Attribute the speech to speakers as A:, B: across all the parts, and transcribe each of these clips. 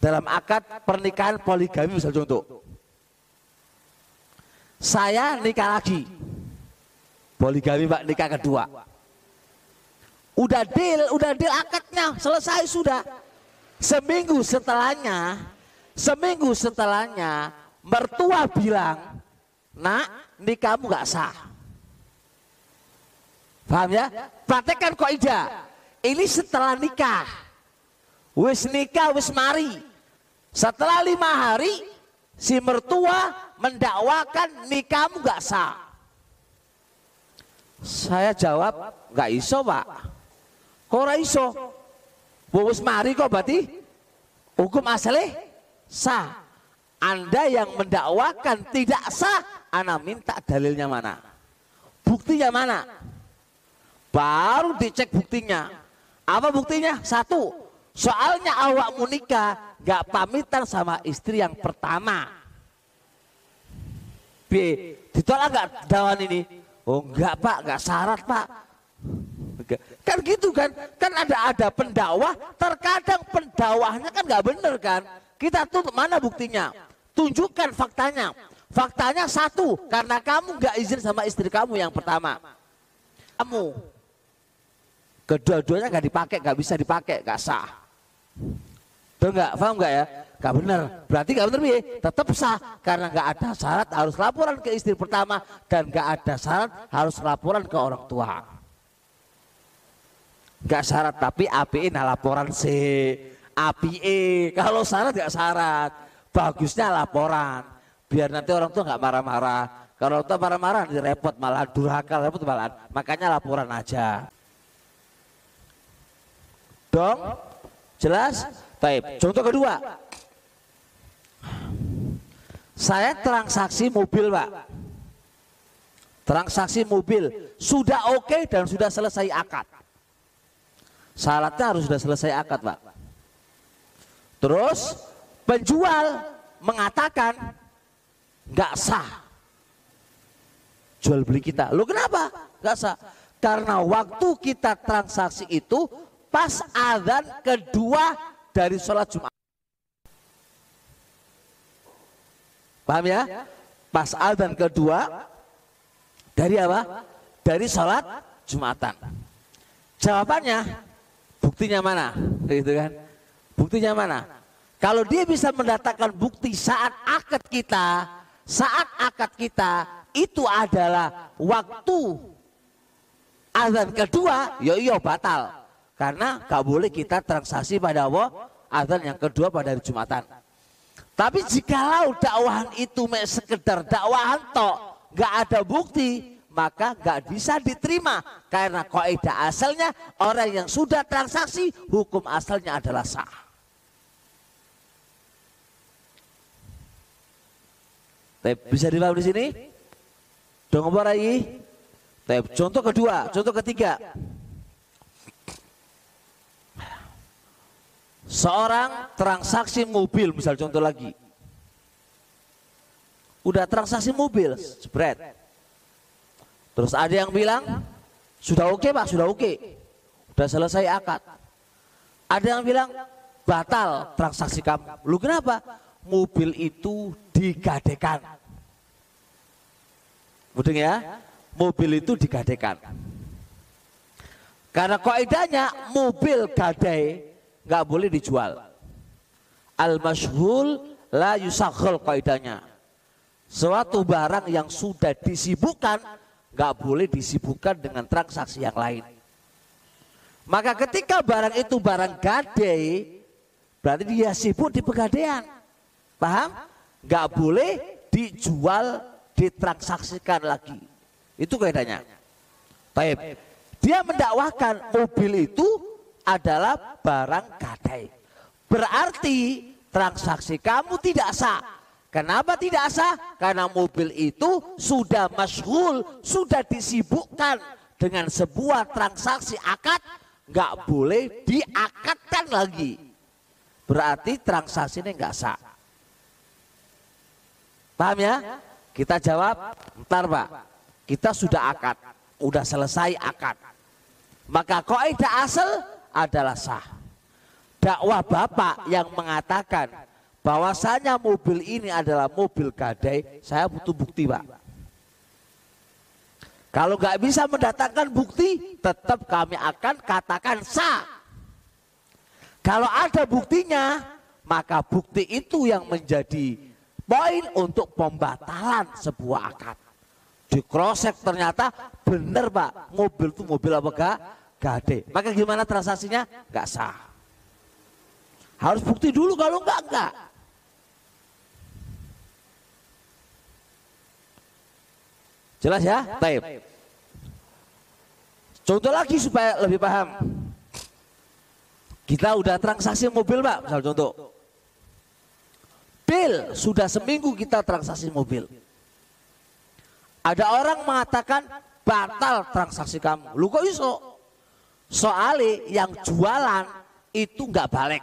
A: Dalam akad pernikahan poligami misal contoh. Saya nikah lagi. Poligami Pak nikah kedua. Udah deal, udah deal akadnya, selesai sudah. Seminggu setelahnya, seminggu setelahnya, mertua bilang, nak nikahmu gak sah. Paham ya? Praktekkan kok ida. Ini setelah nikah. Wis nikah, wis mari. Setelah lima hari, si mertua mendakwakan nikahmu gak sah. Saya jawab, gak iso pak. Kok ora iso? Wis mari kok berarti hukum asalnya sah. Anda yang mendakwakan tidak sah, Anda minta dalilnya mana? Buktinya mana? Baru dicek buktinya. Apa buktinya? Satu, soalnya awak nikah gak pamitan sama istri yang pertama. B, ditolak gak dawan ini? Oh enggak pak, gak syarat pak. Kan gitu kan, kan ada ada pendakwah, terkadang pendakwahnya kan nggak bener kan. Kita tuh mana buktinya? Tunjukkan faktanya. Faktanya satu, karena kamu nggak izin sama istri kamu yang pertama. Kamu kedua-duanya nggak dipakai, nggak bisa dipakai, nggak sah. Tuh nggak, paham nggak ya? Gak bener, berarti gak bener ya, tetap sah karena nggak ada syarat harus laporan ke istri pertama dan nggak ada syarat harus laporan ke orang tua. Gak syarat tapi API nah laporan C. API kalau syarat gak syarat. Bagusnya laporan. Biar nanti orang tua nggak marah-marah. Kalau orang tua marah-marah repot malah durhaka repot malah. Makanya laporan aja. Dong? Jelas? Baik. Contoh kedua. Saya transaksi mobil, Pak. Transaksi mobil sudah oke okay dan sudah selesai akad. Syaratnya harus sudah selesai akad, Pak. Terus penjual mengatakan nggak sah jual beli kita. Lu kenapa? Nggak sah. Karena waktu kita transaksi itu pas azan kedua dari sholat Jumat. Paham ya? Pas azan kedua dari apa? Dari sholat Jumatan. Jawabannya Buktinya mana? Gitu kan? Buktinya mana? Kalau dia bisa mendatangkan bukti saat akad kita, saat akad kita itu adalah waktu azan kedua, ya iya batal. Karena gak boleh kita transaksi pada Allah azan yang kedua pada hari Jumatan. Tapi jikalau dakwahan itu sekedar dakwahan tok, gak ada bukti, maka nggak bisa diterima karena kaidah asalnya orang yang sudah transaksi hukum asalnya adalah sah. Bisa dipahami di sini? Dong lagi? Contoh kedua, contoh ketiga. Seorang transaksi mobil, misal contoh lagi. Udah transaksi mobil, spread Terus ada yang bilang, sudah oke okay, pak, sudah oke. Okay. Sudah selesai akad. Ada yang bilang, batal transaksi kamu. Lu kenapa? Mobil itu digadekan. Mudeng ya? Mobil itu digadekan. Karena kaidahnya mobil gadai nggak boleh dijual. Al mashhul la yusakhul kaidahnya. Suatu barang yang sudah disibukkan nggak boleh disibukkan dengan transaksi yang lain. Maka ketika barang itu barang gadai, berarti dia sibuk di pegadaian. Paham? Nggak boleh dijual, ditransaksikan lagi. Itu kaidahnya. Baik. Dia mendakwakan mobil itu adalah barang gadai. Berarti transaksi kamu tidak sah Kenapa tidak sah? Karena mobil itu sudah masyhul, sudah disibukkan dengan sebuah transaksi akad, nggak boleh diakadkan lagi. Berarti transaksi ini nggak sah. Paham ya? Kita jawab, ntar pak, kita sudah akad, udah selesai akad. Maka kaidah asal adalah sah. dakwah bapak yang mengatakan bahwasanya mobil ini adalah mobil gadai, saya butuh bukti pak. Kalau nggak bisa mendatangkan bukti, tetap kami akan katakan sah. Kalau ada buktinya, maka bukti itu yang menjadi poin untuk pembatalan sebuah akad. Di krosek ternyata benar pak, mobil itu mobil apa Gade. Maka gimana transaksinya? Gak sah. Harus bukti dulu kalau enggak enggak. Jelas ya? Taib. Contoh lagi supaya lebih paham. Kita udah transaksi mobil pak, misal contoh. Bil, sudah seminggu kita transaksi mobil. Ada orang mengatakan batal transaksi kamu. Lu kok iso? Soalnya yang jualan itu nggak balik.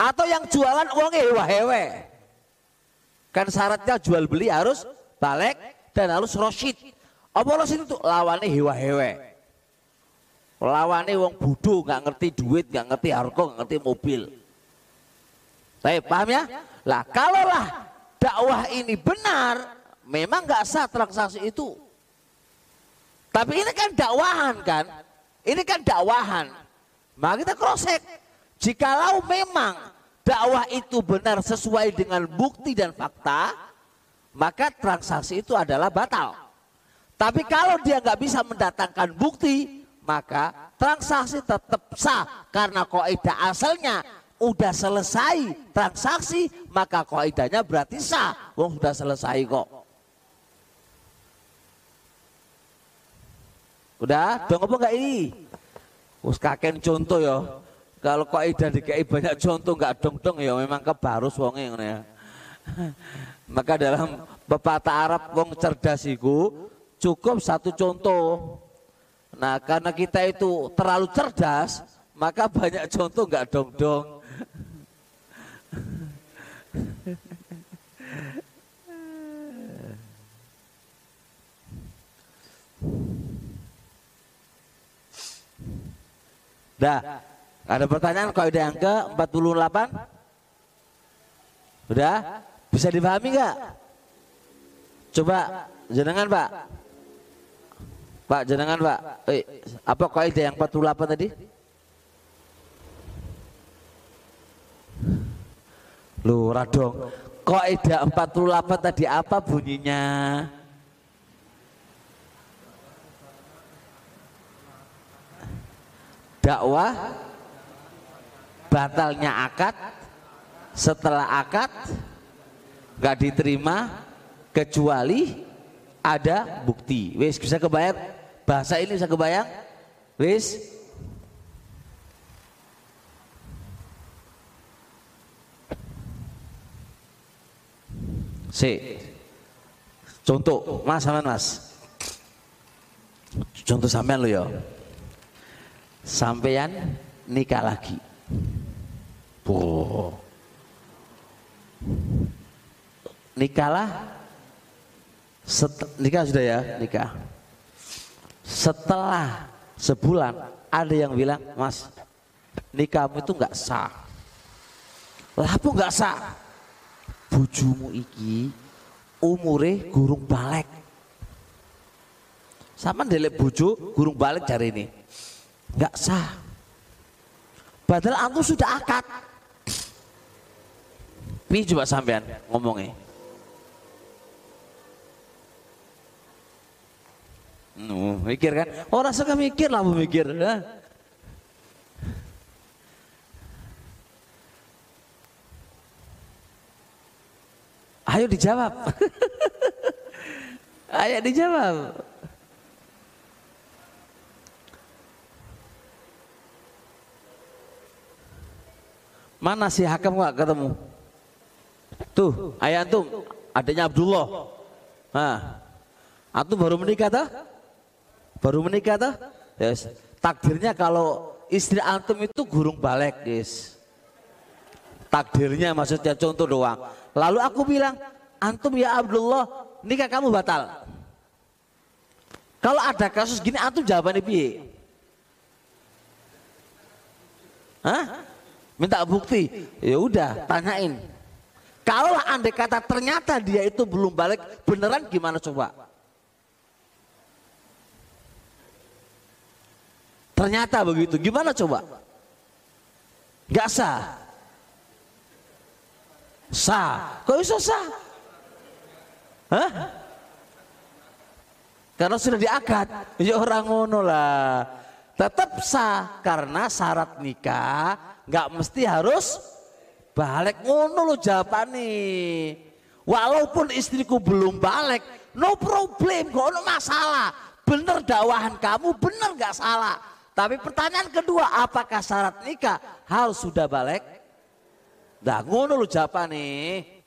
A: Atau yang jualan uang hewa hewe. Kan syaratnya jual beli harus balik dan harus rosid. Apa rosid itu lawannya hewa hewe. Lawannya uang bodoh nggak ngerti duit, nggak ngerti harga, nggak ngerti mobil. Tapi paham ya? Lah kalaulah dakwah ini benar, memang nggak sah transaksi itu. Tapi ini kan dakwahan kan? Ini kan dakwahan. Maka kita krosek. Jikalau memang dakwah itu benar sesuai dengan bukti dan fakta, maka transaksi itu adalah batal. Tapi kalau dia nggak bisa mendatangkan bukti, maka transaksi tetap sah karena kaidah asalnya udah selesai transaksi, maka kaidahnya berarti sah. Wong sudah selesai kok. Udah, dong apa enggak ini? Us kakek contoh ya. Kalau kok ida dikai banyak contoh nggak dong-dong ya memang kebarus wonge ngono ya. Maka dalam pepatah Arab wong cerdas iku cukup satu contoh. Nah, karena kita itu terlalu cerdas, maka banyak contoh nggak dong-dong. Dah, ada pertanyaan kaidah yang ke 48? Udah? Bisa dipahami nggak? Coba jenengan Pak. Pak jenengan Pak. Eh, apa kaidah yang 48 tadi? Lu radong. Kaidah 48 tadi apa bunyinya? Dakwah batalnya akad setelah akad nggak diterima kecuali ada bukti. Wis bisa kebayang? Bahasa ini bisa kebayang? Wis? Si. Contoh mas sama mas. Contoh sampean lo ya sampean nikah lagi. Oh. Nikahlah set, nikah sudah ya, nikah. Setelah sebulan ada yang bilang, "Mas, nikahmu itu nggak sah." Lah apa nggak sah? Bujumu iki umure gurung balik. Sama ndelek bojo gurung balik cari ini nggak sah. Padahal antum sudah akad. Pi coba sampean ngomongnya. Nu, mikir kan? Orang suka mikir lah mikir. Ayo dijawab. Ayo dijawab. Mana si Hakam nggak ketemu? Tuh, ayah antum, adanya Abdullah. Nah, antum baru menikah tuh? Baru menikah tuh? Yes. Takdirnya kalau istri antum itu gurung balik, guys. Takdirnya maksudnya contoh doang. Lalu aku bilang, antum ya Abdullah, nikah kamu batal. Kalau ada kasus gini, antum jawabannya piye? Hah? Minta bukti. Ya udah, tanyain. Kalau andai kata ternyata dia itu belum balik, beneran gimana coba? Ternyata begitu, gimana coba? Gak sah. Sah. Kok bisa sah? Hah? Karena sudah diakad. Ya orang ngono lah. Tetap sah karena syarat nikah nggak mesti harus balik ngono lo nih. Walaupun istriku belum balik, no problem, gak ada masalah. Bener dakwahan kamu, bener nggak salah. Tapi pertanyaan kedua, apakah syarat nikah harus sudah balik? Nah ngono lo nih.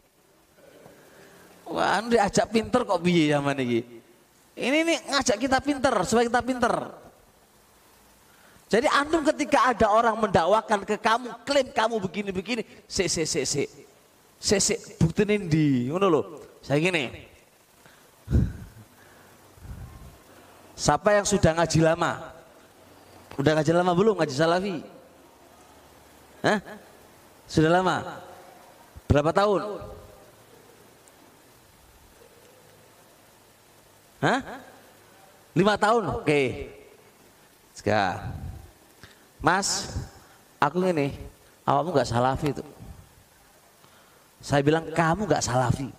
A: Wah, diajak pinter kok biye zaman ini. Ini nih ngajak kita pinter, supaya kita pinter. Jadi antum ketika ada orang mendakwakan ke kamu, klaim kamu begini-begini, se se se se. Se se buktiin di, ngono loh. Saya gini. Siapa yang sudah ngaji lama? Udah ngaji lama belum ngaji salafi? Hah? Sudah lama? Berapa tahun? Hah? Lima tahun? Oke. Sekarang. Mas, aku ini, awakmu nggak salafi itu. Saya bilang kamu nggak salafi.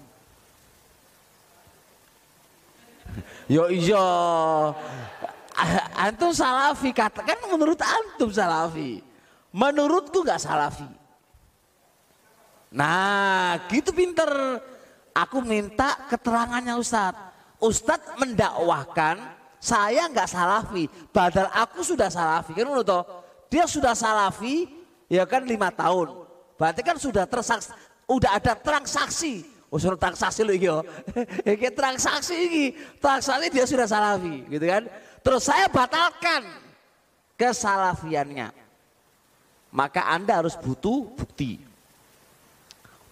A: Yo iyo, antum salafi katakan menurut antum salafi. Menurutku nggak salafi. Nah, gitu pinter. Aku minta keterangannya Ustadz. Ustadz mendakwahkan saya nggak salafi, padahal aku sudah salafi. Kan menurut dia sudah salafi ya kan lima tahun. Berarti kan sudah tersaksi, udah ada transaksi. Oh suruh transaksi loh iki Iki transaksi ini, transaksi dia sudah salafi gitu kan. Terus saya batalkan kesalafiannya. Maka Anda harus butuh bukti.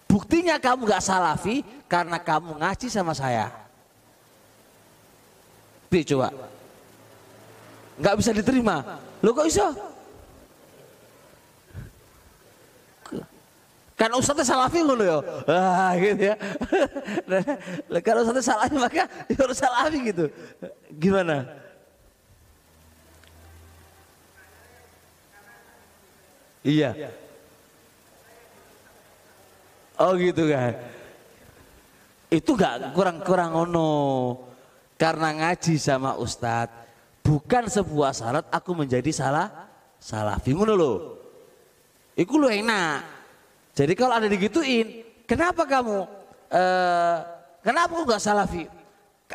A: Buktinya kamu gak salafi karena kamu ngaji sama saya. Bi coba. Gak bisa diterima. Lo kok bisa? Kan ustadznya salafi ngono ya. Ah gitu ya. Kalau ustadznya salafi maka ya harus salafi gitu. Gimana? Iya. Oh gitu kan. Itu gak kurang-kurang ono. Karena ngaji sama ustadz bukan sebuah syarat aku menjadi salah salafi ngono loh. Iku lu enak. Jadi kalau ada digituin, kenapa kamu? Uh, kenapa kok nggak salafi?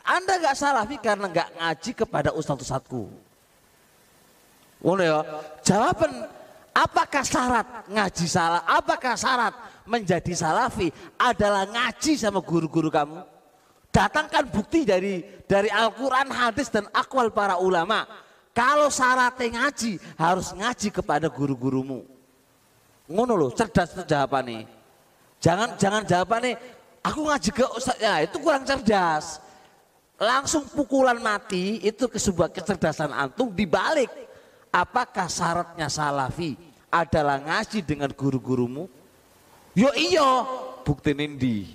A: Anda nggak salafi karena nggak ngaji kepada ustadz ustadku. Ngono ya. Jawaban apakah syarat ngaji salah? Apakah syarat menjadi salafi adalah ngaji sama guru-guru kamu? Datangkan bukti dari dari Al-Quran, hadis dan akwal para ulama. Kalau syaratnya ngaji harus ngaji kepada guru-gurumu. Ngono loh, cerdas itu jawabannya. Jangan jangan jawabannya aku ngaji ke ustaz ya itu kurang cerdas. Langsung pukulan mati itu ke sebuah kecerdasan antum dibalik. Apakah syaratnya salafi adalah ngaji dengan guru-gurumu? Yo iyo, bukti nindi.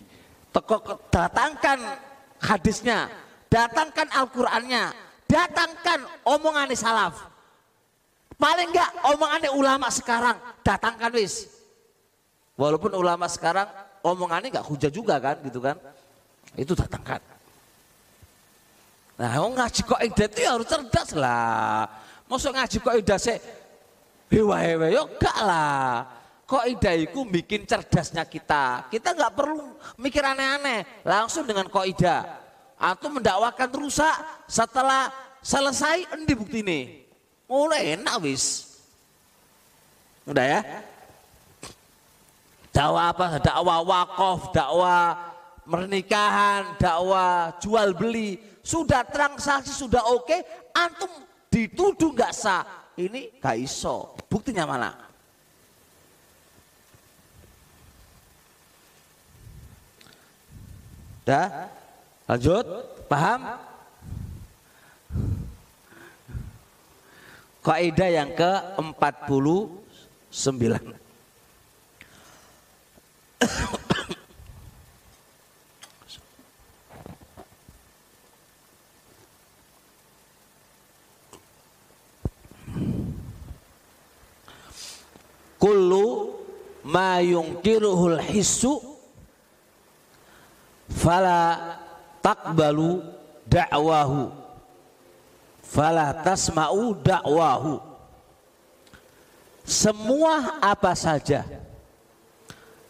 A: Teko datangkan hadisnya, datangkan Al-Qur'annya, datangkan omongan salaf. Paling enggak omongannya ulama sekarang datangkan wis. Walaupun ulama sekarang omongannya enggak hujah juga kan gitu kan. Itu datangkan. Nah, orang ngaji kok itu ya harus cerdas lah. Masuk ngaji kok ida sih hewa-hewa yo enggak lah. Kok ida itu bikin cerdasnya kita. Kita enggak perlu mikir aneh-aneh. Langsung dengan kok ida. Atau mendakwakan rusak setelah selesai endi bukti ini. Mulai enak wis. Udah ya? Dakwah apa? Dakwah wakaf, dakwah pernikahan, dakwah jual beli. Sudah transaksi, sudah oke, antum dituduh nggak sah. Ini gak iso. Buktinya mana? Dah? Lanjut? Paham? Kaidah yang ke-41. sembilan. kullu ma yungkiruhul hissu fala takbalu da'wahu fala tasma'u da'wahu semua apa saja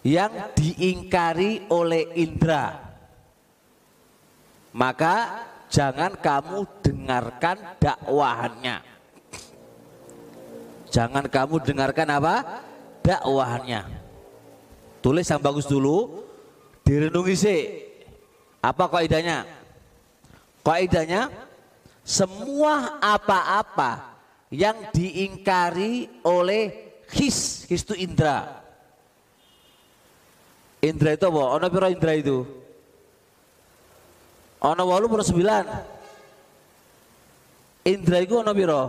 A: yang diingkari oleh indera maka jangan kamu dengarkan dakwahannya Jangan kamu dengarkan apa? Dakwahnya. Tulis yang bagus dulu, direnungi sih. Apa kaidahnya? Kaidahnya semua apa-apa yang diingkari oleh his, his itu indra. Indra itu apa? Ono piro indra itu? Ono walu piro sembilan. Indra itu ono piro?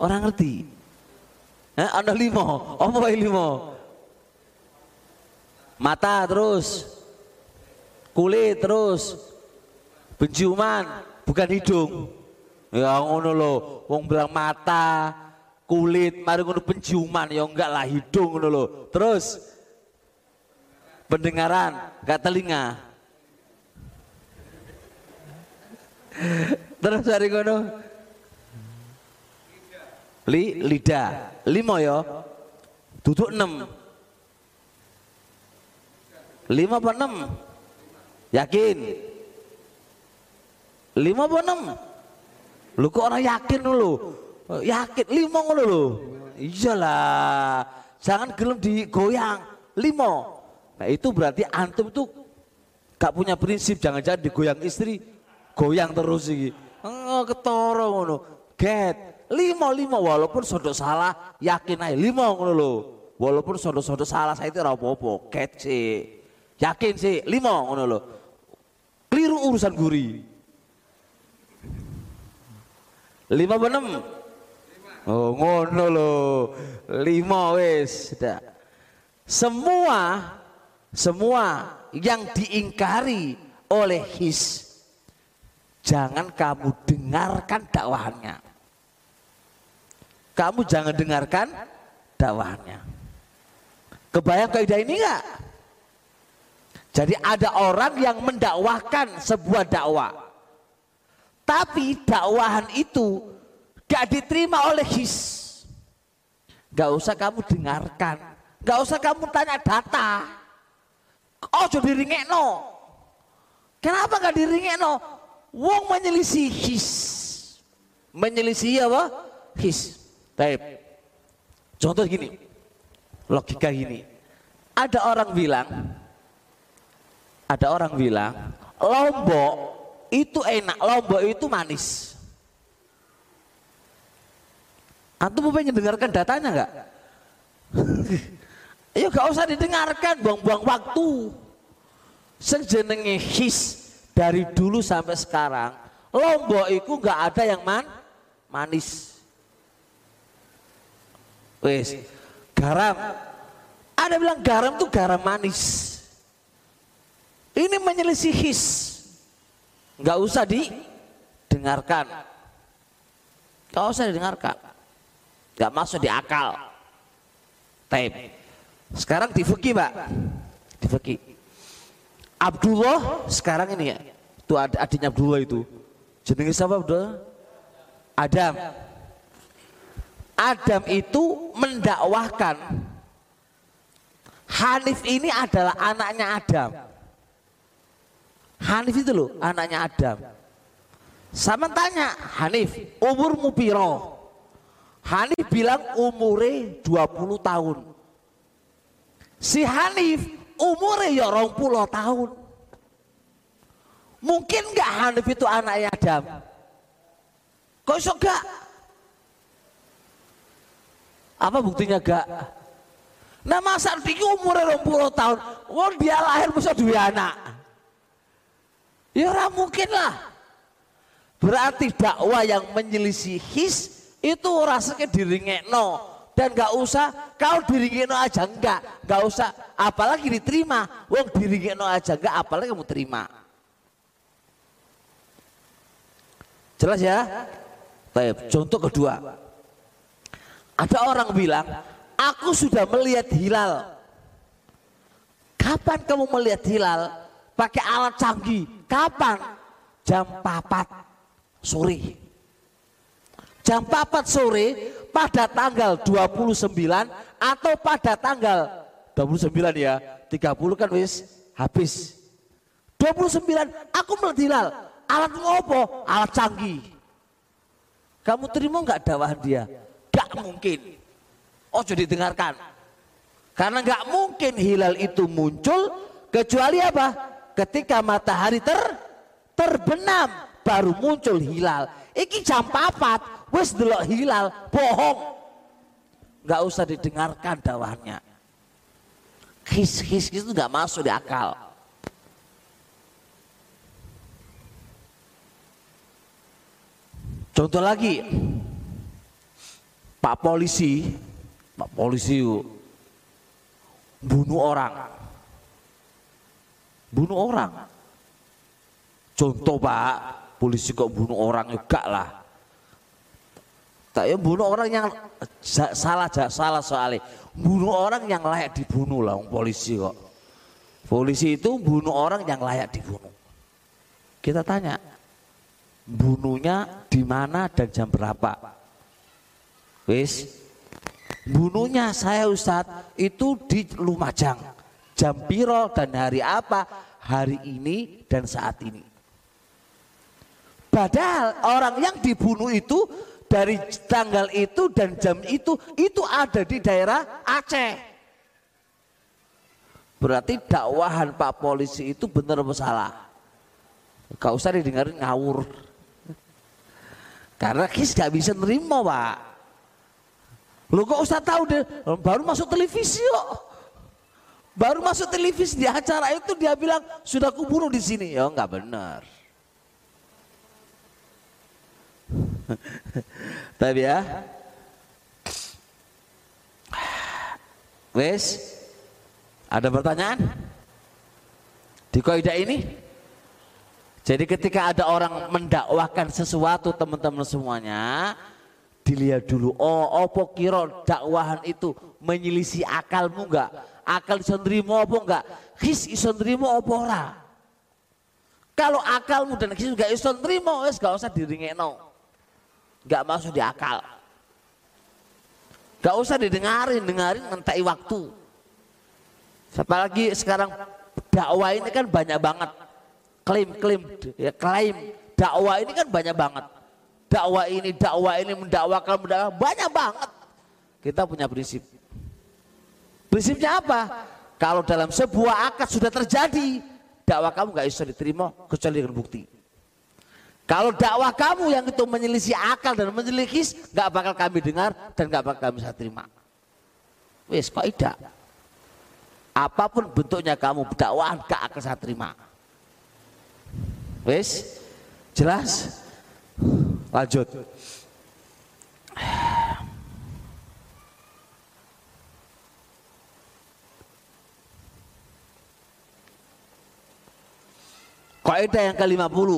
A: Orang ngerti. Eh, ada lima. Apa lima? Mata terus. Kulit terus. Penciuman, bukan hidung. Ya ngono lo, wong bilang mata, kulit, mari ngono penciuman, ya enggak lah hidung ngono lo. Terus pendengaran, enggak telinga. Terus hari ngono. Li lidah. Lima ya. Duduk enam. Lima apa enam? Yakin lima apa enam? Lu kok orang yakin dulu yakin lima ngono lu iyalah jangan gelem digoyang. Lima. Nah itu berarti antum itu gak punya prinsip jangan-jangan digoyang istri goyang terus sih oh, ketoro ngono. Get. Lima lima walaupun sodok salah yakin aja lima ngono lo walaupun sodok sodok salah saya itu rapopo ket sih yakin sih lima ngono lo keliru urusan guri lima benem oh ngono lo lima sudah semua semua yang diingkari oleh his jangan kamu dengarkan dakwahannya kamu jangan dengarkan dakwahnya. Kebayang kaidah ini enggak? Jadi ada orang yang mendakwahkan sebuah dakwah. Tapi dakwahan itu gak diterima oleh his. Gak usah kamu dengarkan. Gak usah kamu tanya data. Oh jadi no. Kenapa gak no? Wong menyelisih his. Menyelisih apa? His. Taib. Contoh gini, logika gini. Ada orang bilang, ada orang bilang, lombok itu enak, lombok itu manis. Antum pengen dengarkan datanya enggak? Ya gak usah didengarkan, buang-buang waktu. Sejenenge his dari dulu sampai sekarang, lombok itu enggak ada yang man manis. Wes, garam. Ada bilang garam tuh garam manis. Ini menyelisih his. Enggak usah didengarkan. Enggak usah didengarkan. Enggak masuk di akal. Taib. Sekarang di fikih, Pak. Di fikih. Abdullah sekarang ini ya. Itu adiknya Abdullah itu. Jenenge siapa Abdullah? Adam. Adam itu mendakwahkan Hanif ini adalah anaknya Adam. Hanif itu loh anaknya Adam. Sama tanya Hanif, umurmu piro? Hanif bilang umure 20 tahun. Si Hanif umure ya 20 tahun. Mungkin nggak Hanif itu anaknya Adam? Kok iso gak? Apa buktinya gak? Nah masa tinggi umurnya 20 tahun, wong dia lahir bisa dua anak. Ya ora mungkin lah. Berarti dakwah yang menyelisih his itu rasanya diringekno. dan nggak usah kau diringino aja enggak, nggak usah apalagi diterima. Wong diringino aja enggak, apalagi kamu terima. Jelas ya? Baik, contoh kedua. Ada orang bilang, aku sudah melihat hilal. Kapan kamu melihat hilal? Pakai alat canggih. Kapan? Jam 4 sore. Jam 4 sore pada tanggal 29 atau pada tanggal 29 ya. 30 kan wis habis. 29 aku melihat hilal. Alat ngopo? Alat canggih. Kamu terima nggak dakwah dia? Gak mungkin. Oh jadi dengarkan. Karena nggak mungkin hilal itu muncul kecuali apa? Ketika matahari ter terbenam baru muncul hilal. Iki jam papat, wes delok hilal, bohong. Nggak usah didengarkan dakwahnya. His-his itu nggak masuk di akal. Contoh lagi, Pak polisi, Pak polisi bunuh orang. Bunuh orang. Contoh Pak, polisi kok bunuh orang juga lah. Tak ya bunuh orang yang salah salah soalnya. Bunuh orang yang layak dibunuh lah polisi kok. Polisi itu bunuh orang yang layak dibunuh. Kita tanya, bunuhnya di mana dan jam berapa? Wis, bunuhnya saya Ustadz itu di Lumajang. Jam piro dan hari apa? Hari ini dan saat ini. Padahal orang yang dibunuh itu dari tanggal itu dan jam itu itu ada di daerah Aceh. Berarti dakwahan Pak polisi itu benar salah? Gak usah didengarin ngawur. Karena kis gak bisa nerima pak. Lu kok usah tahu deh, baru masuk televisi kok. Baru masuk televisi di acara itu dia bilang sudah kuburu di sini. Ya nggak benar. Tapi ya. Wes, ada pertanyaan? Di kaidah ini? Jadi ketika ada orang mendakwahkan sesuatu teman-teman semuanya, dilihat dulu oh opo kiro dakwahan itu menyelisi akalmu enggak akal iso nrimo apa enggak? His iso nrimo apa ora? Kalau akalmu dan his enggak iso nrimo wis enggak usah diringekno. Enggak masuk di akal. Enggak usah didengarin dengarin ngentai waktu. Apalagi sekarang dakwah ini kan banyak banget. Klaim-klaim ya klaim. Dakwah ini kan banyak banget. Dakwah ini, dakwah ini, mendakwakan, mendakwakan, banyak banget. Kita punya prinsip. Prinsipnya apa? Kalau dalam sebuah akad sudah terjadi, dakwah kamu gak bisa diterima kecuali dengan bukti. Kalau dakwah kamu yang itu menyelisih akal dan menyelisih, gak bakal kami dengar dan gak bakal kami bisa terima. Wes kok tidak? Apa pun bentuknya kamu dakwah gak akan saya terima. Wes, jelas? Lanjut. Kaidah yang ke-50.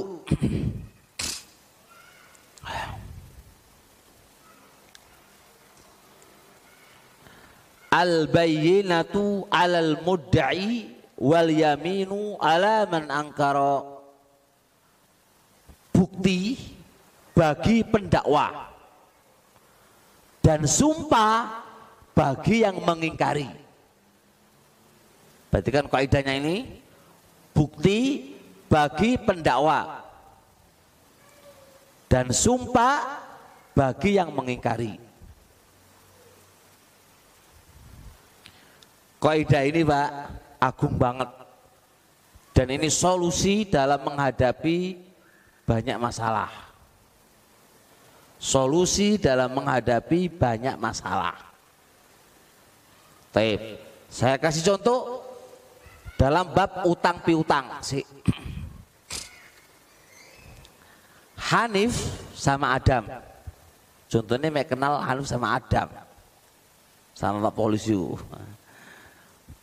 A: Al-bayyinatu 'alal mudda'i wal yaminu 'ala man angkara. Bukti bagi pendakwa dan sumpah bagi yang mengingkari. Berarti kan kaidahnya ini bukti bagi pendakwa dan sumpah bagi yang mengingkari. Kaidah ini Pak agung banget. Dan ini solusi dalam menghadapi banyak masalah solusi dalam menghadapi banyak masalah. Saya kasih contoh dalam bab utang piutang. Si. Hanif sama Adam. Contohnya mereka kenal Hanif sama Adam. sama Pak Polisi.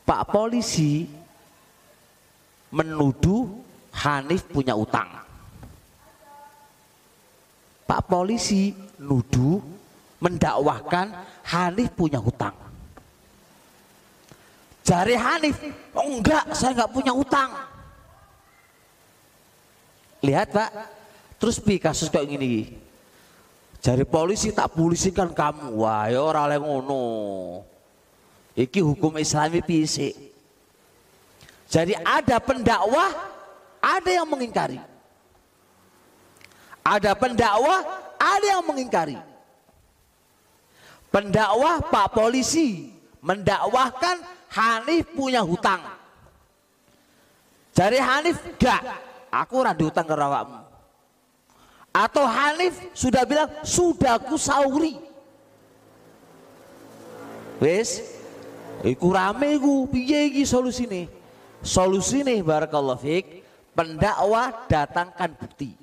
A: Pak Polisi menuduh Hanif punya utang. Pak Polisi nuduh mendakwahkan Hanif punya hutang. Jari Hanif, oh enggak, saya enggak punya utang. Lihat Pak, terus pi kasus kayak gini. Jari polisi tak polisikan kamu. Wah, ya orang yang ngono. Iki hukum Islami pisi. Jadi ada pendakwah, ada yang mengingkari. Ada pendakwah, ada yang mengingkari. Pendakwah Pak Polisi mendakwahkan Hanif punya hutang. Jadi Hanif gak, aku rada hutang ke rawakmu. Atau Hanif sudah bilang sudah ku sauri. Wes, iku rame ku piye iki solusine? Solusine barakallahu fik, pendakwah datangkan bukti.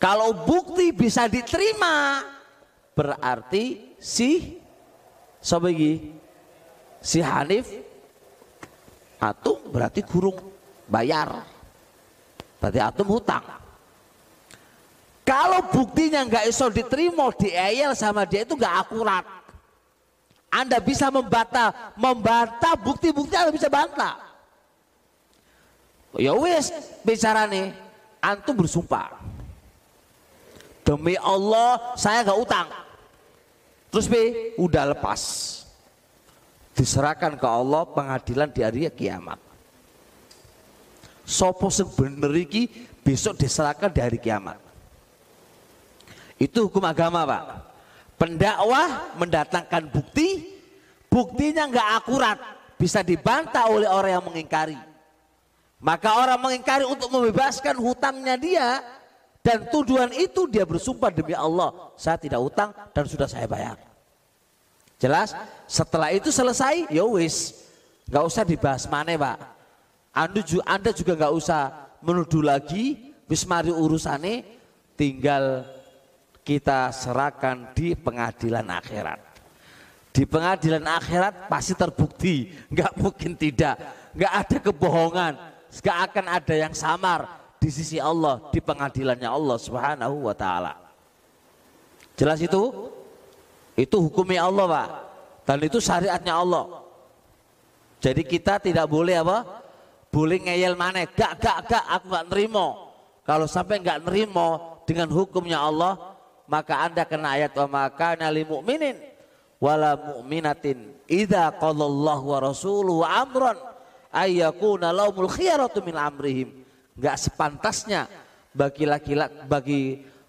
A: Kalau bukti bisa diterima, berarti si sapa Si Hanif Atum berarti gurung bayar. Berarti Atum hutang. Kalau buktinya nggak iso diterima, dieyel sama dia itu nggak akurat. Anda bisa membantah, membantah bukti-bukti Anda bisa bantah. Ya wis bicara nih, antum bersumpah. Demi Allah saya nggak utang. Terus B udah lepas. Diserahkan ke Allah pengadilan di hari kiamat. Sopo iki besok diserahkan di hari kiamat. Itu hukum agama pak. Pendakwah mendatangkan bukti, buktinya nggak akurat, bisa dibantah oleh orang yang mengingkari. Maka orang mengingkari untuk membebaskan hutangnya dia dan tuduhan itu dia bersumpah demi Allah, saya tidak utang dan sudah saya bayar. Jelas? Setelah itu selesai, ya wis, nggak usah dibahas mana pak. Anda juga, anda juga nggak usah menuduh lagi, wis mari urusane, tinggal kita serahkan di pengadilan akhirat. Di pengadilan akhirat pasti terbukti, nggak mungkin tidak, nggak ada kebohongan, nggak akan ada yang samar di sisi Allah di pengadilannya Allah Subhanahu wa taala. Jelas itu? Itu hukumnya Allah, Pak. Dan itu syariatnya Allah. Jadi kita tidak boleh apa? Boleh ngeyel mana? Gak, gak, gak, aku gak nerimo. Kalau sampai gak nerimo dengan hukumnya Allah, maka anda kena ayat wa maka nali mu'minin wala mu'minatin idza qallallahu wa rasuluhu amran ayyakuna laumul khiyaratu min amrihim. Nggak sepantasnya bagi laki-laki bagi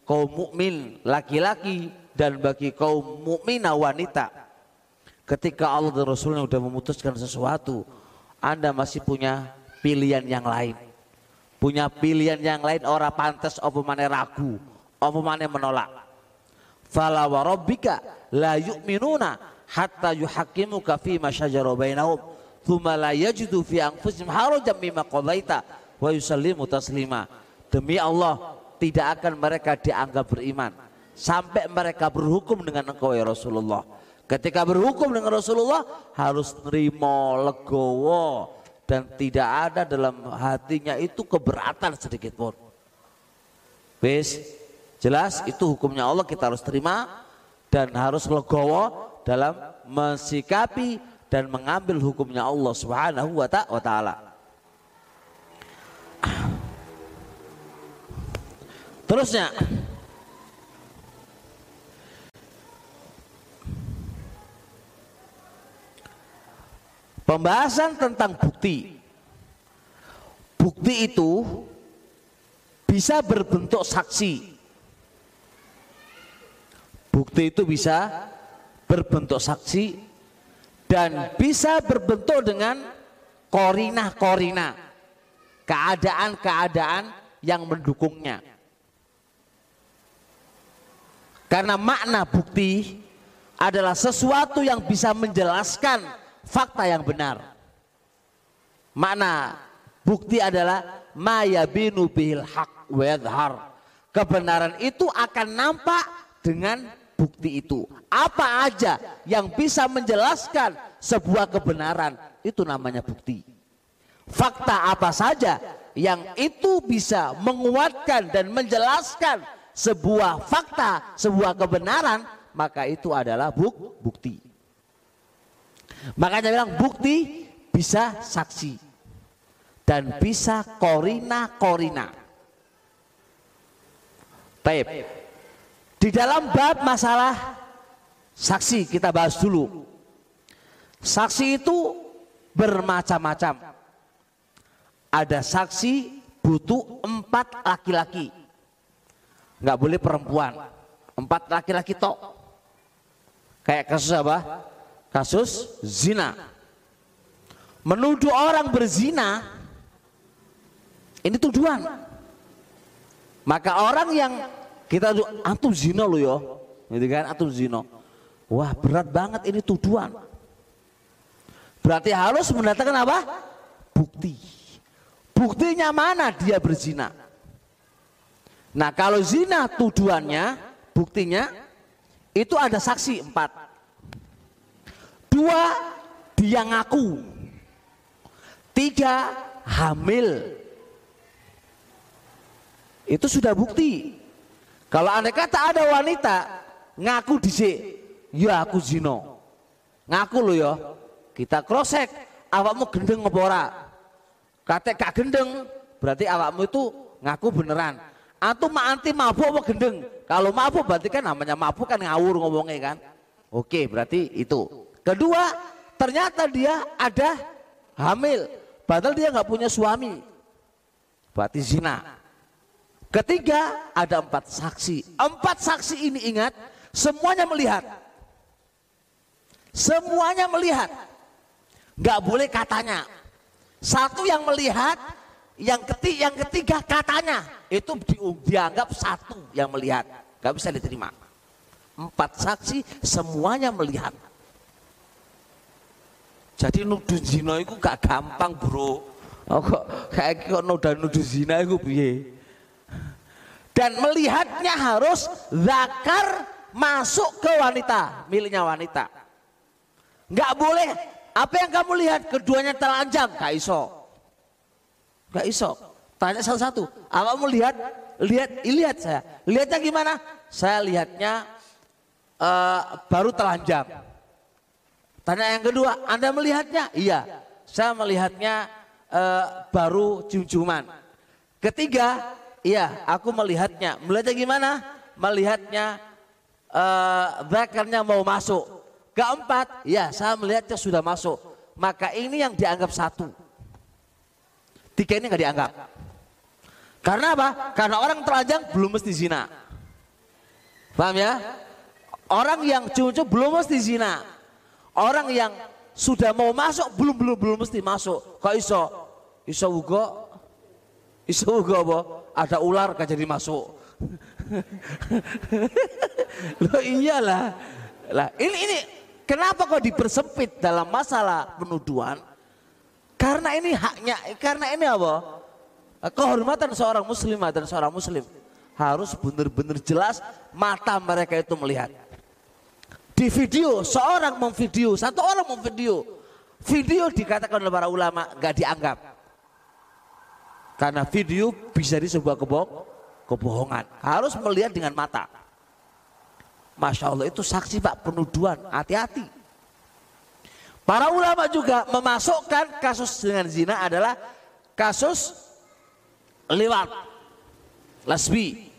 A: kaum mukmin laki-laki dan bagi kaum mukminah wanita. Ketika Allah dan Rasulnya sudah memutuskan sesuatu Anda masih punya pilihan yang lain. Punya pilihan yang lain orang pantas apa mana ragu apa mana menolak fala wa rabbika la yu'minuna hatta yuhaqqimuka fi ma syajara bainahum thumma la yajidu fi anfusihim harajan mimma qadaita wa yusallimu taslima. Demi Allah tidak akan mereka dianggap beriman sampai mereka berhukum dengan engkau ya Rasulullah. Ketika berhukum dengan Rasulullah harus nerimo legowo dan tidak ada dalam hatinya itu keberatan sedikit pun. Bis, jelas itu hukumnya Allah kita harus terima dan harus legowo dalam mensikapi dan mengambil hukumnya Allah Subhanahu wa taala. Terusnya Pembahasan tentang bukti. Bukti itu bisa berbentuk saksi. Bukti itu bisa berbentuk saksi dan bisa berbentuk dengan korina-korina. Keadaan-keadaan yang mendukungnya. Karena makna bukti adalah sesuatu yang bisa menjelaskan fakta yang benar. Makna bukti adalah binu bihil haq. Kebenaran itu akan nampak dengan bukti itu. Apa aja yang bisa menjelaskan sebuah kebenaran itu namanya bukti. Fakta apa saja yang itu bisa menguatkan dan menjelaskan sebuah fakta, sebuah kebenaran, maka itu adalah buk bukti. Makanya bilang bukti bisa saksi dan bisa korina korina. Baik. Di dalam bab masalah saksi kita bahas dulu. Saksi itu bermacam-macam. Ada saksi butuh empat laki-laki. Nggak boleh perempuan. Empat laki-laki tok. Kayak kasus apa? Kasus zina. Menuduh orang berzina, ini tuduhan. Maka orang yang kita antum zina lo yo, gitu kan? Antum zina. Wah berat banget ini tuduhan. Berarti harus mendatangkan apa? Bukti. Buktinya mana dia berzina? Nah kalau zina tuduhannya, buktinya itu ada saksi empat. Dua dia ngaku. Tiga hamil. Itu sudah bukti. Kalau anda kata ada wanita ngaku di ya aku zino. Ngaku lo ya. Kita krosek, awakmu gendeng ngepora. Kata kak gendeng, berarti awakmu itu ngaku beneran. Antum anti mabuk apa gendeng? Kalau mabuk berarti kan namanya mabuk kan ngawur ngomongnya kan. Oke, berarti itu. Kedua, ternyata dia ada hamil. Padahal dia nggak punya suami. Berarti zina. Ketiga, ada empat saksi. Empat saksi ini ingat, semuanya melihat. Semuanya melihat. Gak boleh katanya. Satu yang melihat, yang ketiga, yang ketiga katanya. Itu di, dianggap satu yang melihat. Gak bisa diterima. Empat saksi semuanya melihat. Jadi nuduh zina itu gak gampang bro. Oh, kok kayak kok nuduh nuduh zina itu biye dan melihatnya harus zakar masuk ke wanita miliknya wanita. Nggak boleh. Apa yang kamu lihat? Keduanya telanjang gak iso. Gak iso. Tanya satu-satu. Apa kamu lihat? Lihat. Lihat saya. Lihatnya gimana? Saya lihatnya uh, baru telanjang tanya yang kedua. Anda melihatnya? Iya. Saya melihatnya uh, baru cium-ciuman. Ketiga Iya, aku melihatnya. Melihatnya gimana? Melihatnya uh, mau masuk. Keempat, ya saya melihatnya sudah masuk. Maka ini yang dianggap satu. Tiga ini nggak dianggap. Karena apa? Karena orang telanjang belum mesti zina. Paham ya? Orang yang cucu belum mesti zina. Orang yang sudah mau masuk belum belum belum mesti masuk. Kok iso? Iso ugo? Iso ugo apa? Ada ular gak jadi masuk. Loh iyalah. Lah ini ini kenapa kok dipersempit dalam masalah penuduhan? Karena ini haknya, karena ini apa? Kehormatan seorang muslimah dan seorang muslim harus benar-benar jelas mata mereka itu melihat. Di video seorang memvideo, satu orang memvideo, video dikatakan oleh para ulama gak dianggap. Karena video bisa di sebuah kebohong, kebohongan. Harus melihat dengan mata. Masya Allah itu saksi pak penuduhan, hati-hati. Para ulama juga memasukkan kasus dengan zina adalah kasus lewat, lesbi.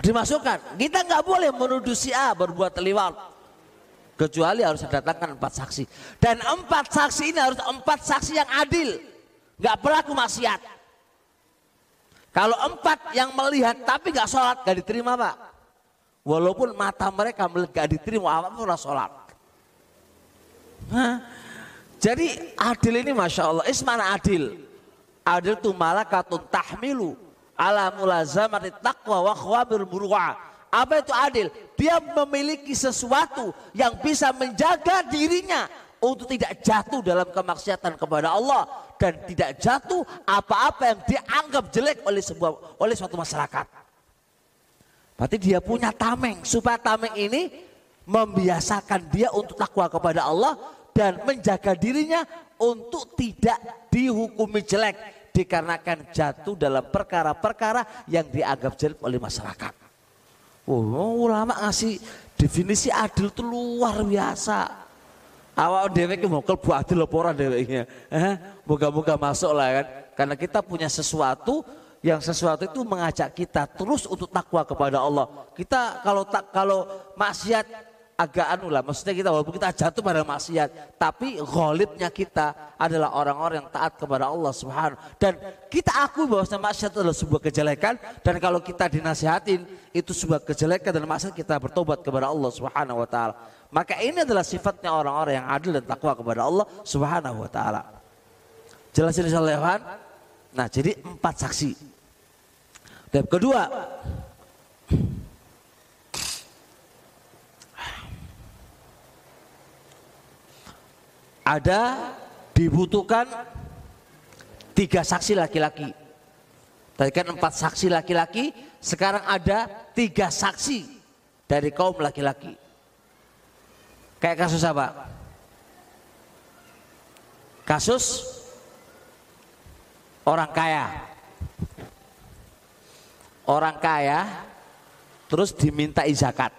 A: Dimasukkan, kita nggak boleh menuduh si A berbuat lewat. Kecuali harus datangkan empat saksi. Dan empat saksi ini harus empat saksi yang adil. Nggak pelaku maksiat. Kalau empat yang melihat tapi gak sholat gak diterima pak. Walaupun mata mereka gak diterima apa pun sholat. Jadi adil ini masya Allah. Ismana adil. Adil itu malakatun tahmilu ala mulazamati taqwa wa khawabir muru'a. Apa itu adil? Dia memiliki sesuatu yang bisa menjaga dirinya untuk tidak jatuh dalam kemaksiatan kepada Allah dan tidak jatuh apa-apa yang dianggap jelek oleh sebuah oleh suatu masyarakat. Berarti dia punya tameng. Supaya tameng ini membiasakan dia untuk takwa kepada Allah dan menjaga dirinya untuk tidak dihukumi jelek dikarenakan jatuh dalam perkara-perkara yang dianggap jelek oleh masyarakat. Oh, ulama ngasih definisi adil itu luar biasa. Awal dewek mau kelbu adil apa ora. Eh, moga-moga masuk lah kan. Karena kita punya sesuatu yang sesuatu itu mengajak kita terus untuk takwa kepada Allah. Kita kalau tak kalau maksiat agak anu lah, maksudnya kita walaupun kita jatuh pada maksiat, tapi ghalibnya kita adalah orang-orang yang taat kepada Allah Subhanahu dan kita akui bahwa maksiat adalah sebuah kejelekan dan kalau kita dinasihatin itu sebuah kejelekan dan maksiat kita bertobat kepada Allah Subhanahu wa taala. Maka ini adalah sifatnya orang-orang yang adil dan takwa kepada Allah Subhanahu wa taala. Jelas ini Nah, jadi empat saksi. Dan kedua, ada dibutuhkan tiga saksi laki-laki. Tadi kan empat saksi laki-laki, sekarang ada tiga saksi dari kaum laki-laki. Kayak kasus apa? Kasus orang kaya orang kaya terus diminta zakat.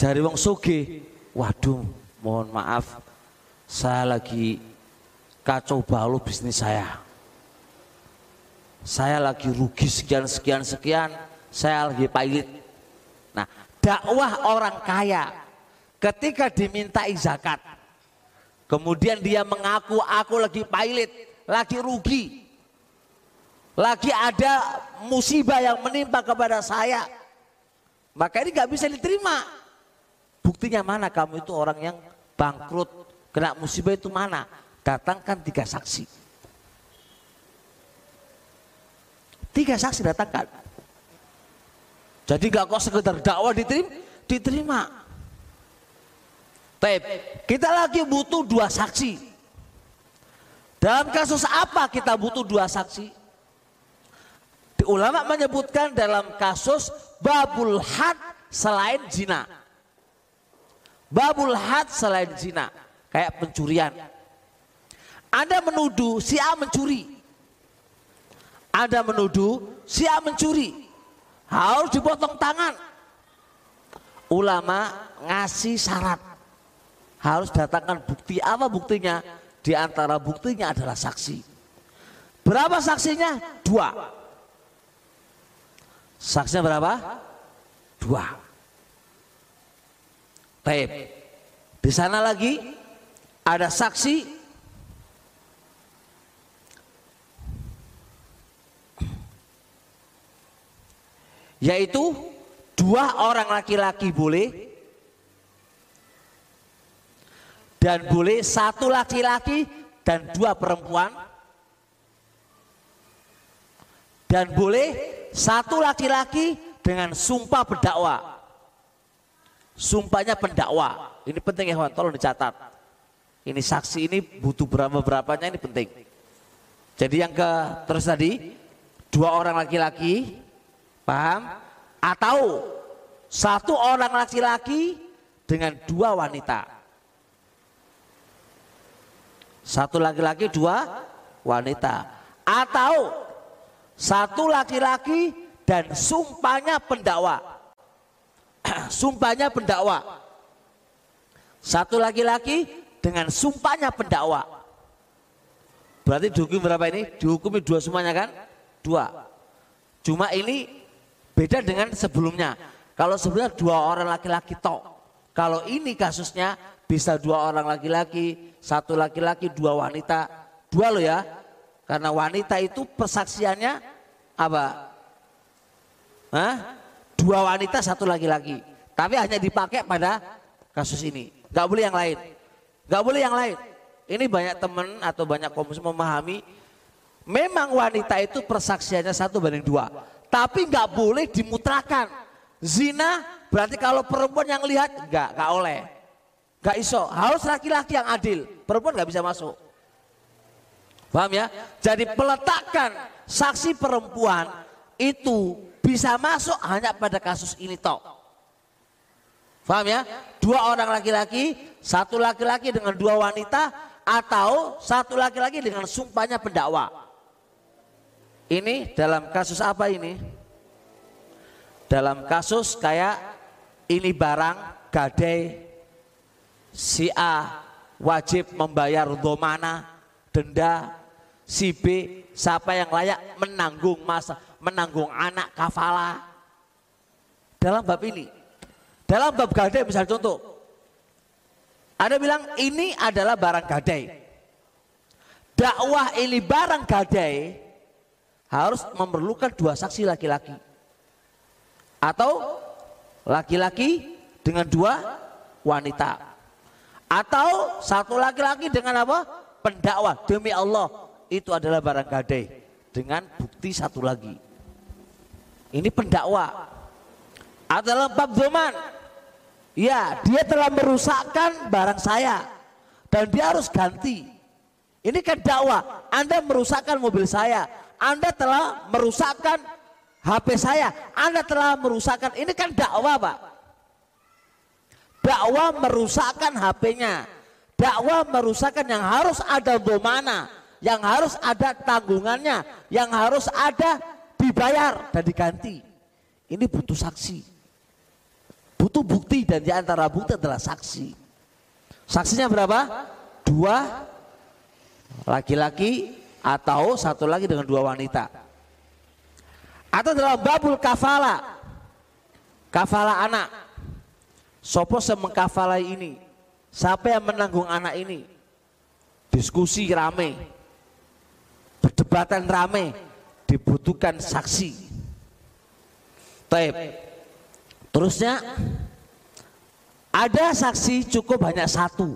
A: Jari wong sugi, waduh, mohon maaf, saya lagi kacau balau bisnis saya. Saya lagi rugi sekian sekian sekian, saya lagi pahit. Nah, dakwah orang kaya ketika diminta zakat, kemudian dia mengaku aku lagi pailit, lagi rugi, lagi ada musibah yang menimpa kepada saya. Maka ini nggak bisa diterima. Buktinya mana kamu itu orang yang bangkrut, kena musibah itu mana? Datangkan tiga saksi. Tiga saksi datangkan. Jadi nggak kok sekedar dakwah diterima, diterima. Taip, kita lagi butuh dua saksi. Dalam kasus apa kita butuh dua saksi? ulama menyebutkan dalam kasus babul had selain zina. Babul had selain zina, kayak pencurian. Anda menuduh si A mencuri. Anda menuduh si A mencuri. Harus dipotong tangan. Ulama ngasih syarat. Harus datangkan bukti apa buktinya? Di antara buktinya adalah saksi. Berapa saksinya? Dua. Saksinya berapa? Dua. Taib. Di sana lagi ada saksi yaitu dua orang laki-laki boleh dan boleh satu laki-laki dan dua perempuan dan boleh satu laki-laki dengan sumpah pendakwa. Sumpahnya pendakwa. Ini penting ya kawan, tolong dicatat. Ini saksi ini butuh berapa-berapanya ini penting. Jadi yang ke terus tadi dua orang laki-laki, paham? Atau satu orang laki-laki dengan dua wanita. Satu laki-laki, dua wanita. Atau satu laki-laki dan sumpahnya pendakwa. sumpahnya pendakwa. Satu laki-laki dengan sumpahnya pendakwa. Berarti dihukum berapa ini? Dihukumi dua semuanya kan? Dua. Cuma ini beda dengan sebelumnya. Kalau sebelumnya dua orang laki-laki tok. Kalau ini kasusnya bisa dua orang laki-laki, satu laki-laki, dua wanita. Dua loh ya. Karena wanita itu persaksiannya apa? Hah? Dua wanita satu laki-laki. Tapi hanya dipakai pada kasus ini. Gak boleh yang lain. Gak boleh yang lain. Ini banyak teman atau banyak komus memahami. Memang wanita itu persaksiannya satu banding dua. Tapi nggak boleh dimutrakan. Zina berarti kalau perempuan yang lihat nggak, nggak oleh. Nggak iso. Harus laki-laki yang adil. Perempuan nggak bisa masuk. Paham ya? Jadi peletakan saksi perempuan itu bisa masuk hanya pada kasus ini tok. Paham ya? Dua orang laki-laki, satu laki-laki dengan dua wanita atau satu laki-laki dengan sumpahnya pendakwa. Ini dalam kasus apa ini? Dalam kasus kayak ini barang gadai si A wajib membayar domana, denda, si B siapa yang layak menanggung masa menanggung anak kafala. Dalam bab ini dalam bab gadai misal contoh ada bilang ini adalah barang gadai. Dakwah ini barang gadai harus memerlukan dua saksi laki-laki. Atau laki-laki dengan dua wanita. Atau satu laki-laki dengan apa? Pendakwa demi Allah itu adalah barang gadai dengan bukti satu lagi. Ini pendakwa adalah bab zaman. Ya, dia telah merusakkan barang saya dan dia harus ganti. Ini kan dakwah. Anda merusakkan mobil saya, Anda telah merusakkan HP saya, Anda telah merusakkan. Ini kan dakwah, Pak. Dakwah merusakkan HP-nya. Dakwah merusakkan yang harus ada domana yang harus ada tanggungannya, yang harus ada dibayar dan diganti. Ini butuh saksi. Butuh bukti dan di antara bukti adalah saksi. Saksinya berapa? Dua laki-laki atau satu lagi dengan dua wanita. Atau dalam babul kafala. Kafala anak. Sopo semengkafalai ini. Siapa yang menanggung anak ini? Diskusi rame perdebatan rame dibutuhkan saksi. Taib. Terusnya ada saksi cukup hanya satu.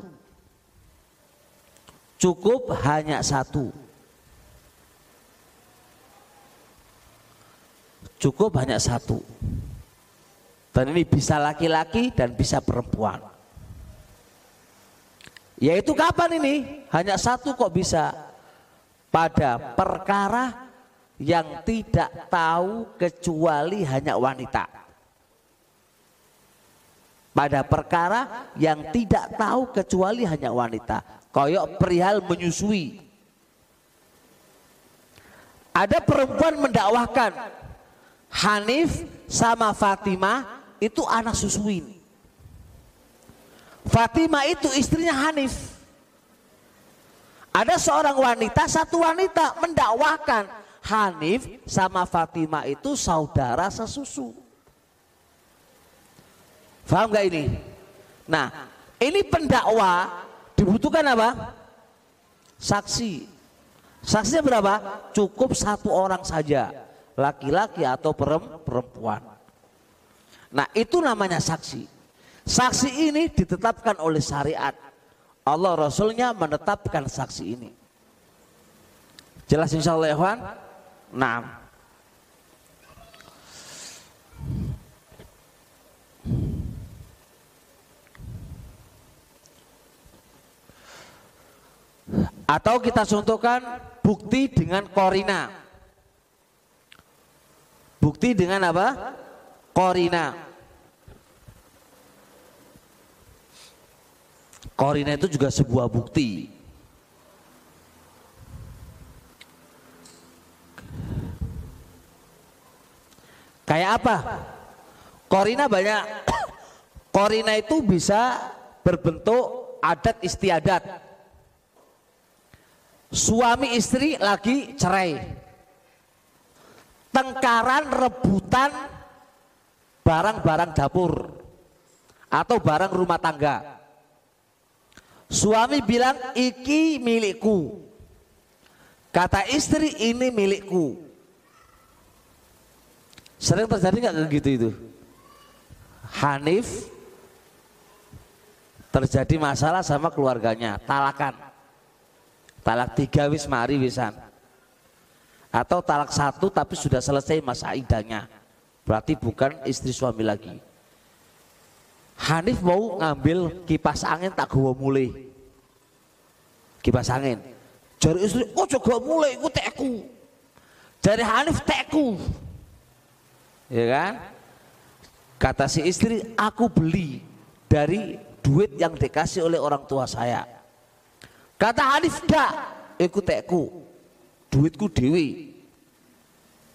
A: Cukup hanya satu. Cukup hanya satu. Dan ini bisa laki-laki dan bisa perempuan. Yaitu kapan ini? Hanya satu kok bisa pada perkara yang tidak tahu kecuali hanya wanita. Pada perkara yang tidak tahu kecuali hanya wanita. Koyok perihal menyusui. Ada perempuan mendakwahkan Hanif sama Fatimah itu anak susuin. Fatimah itu istrinya Hanif. Ada seorang wanita, satu wanita mendakwahkan Hanif sama Fatimah itu saudara sesusu. Faham gak ini? Nah, ini pendakwa dibutuhkan apa? Saksi. Saksinya berapa? Cukup satu orang saja, laki-laki atau perempuan. Nah, itu namanya saksi. Saksi ini ditetapkan oleh syariat. Allah Rasulnya menetapkan saksi ini. Jelas insya Allah ya Nah. Atau kita contohkan bukti dengan korina. Bukti dengan apa? Korina. Korina itu juga sebuah bukti. Kayak apa? Korina banyak. Korina itu bisa berbentuk adat istiadat. Suami istri lagi cerai. Tengkaran rebutan barang-barang dapur atau barang rumah tangga. Suami bilang iki milikku. Kata istri ini milikku. Sering terjadi nggak gitu itu? Hanif terjadi masalah sama keluarganya, talakan. Talak tiga wis mari wisan. Atau talak satu tapi sudah selesai masa idahnya. Berarti bukan istri suami lagi. Hanif mau ngambil kipas angin tak gua mulai. Kipas angin. Jari istri, oh coba mulai, aku teku. Jari Hanif teku. Ya kan? Kata si istri, aku beli dari duit yang dikasih oleh orang tua saya. Kata Hanif, enggak, ikut teku. Duitku dewi.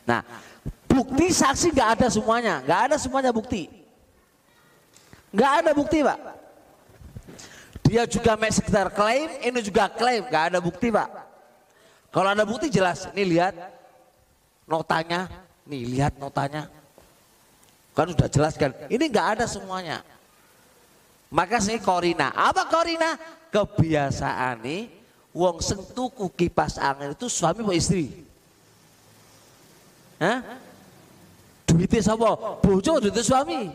A: Nah, bukti saksi nggak ada semuanya, nggak ada semuanya bukti. Nggak ada bukti, Pak. Dia juga main sekitar klaim, ini juga klaim, nggak ada bukti, Pak. Kalau ada bukti jelas, ini lihat notanya, nih lihat notanya. Kan sudah jelas kan, ini nggak ada semuanya. Maka sih korina, apa korina? Kebiasaan nih, wong sing tuku kipas angin itu suami atau istri? Hah? Duitnya siapa? Bojo duitnya suami.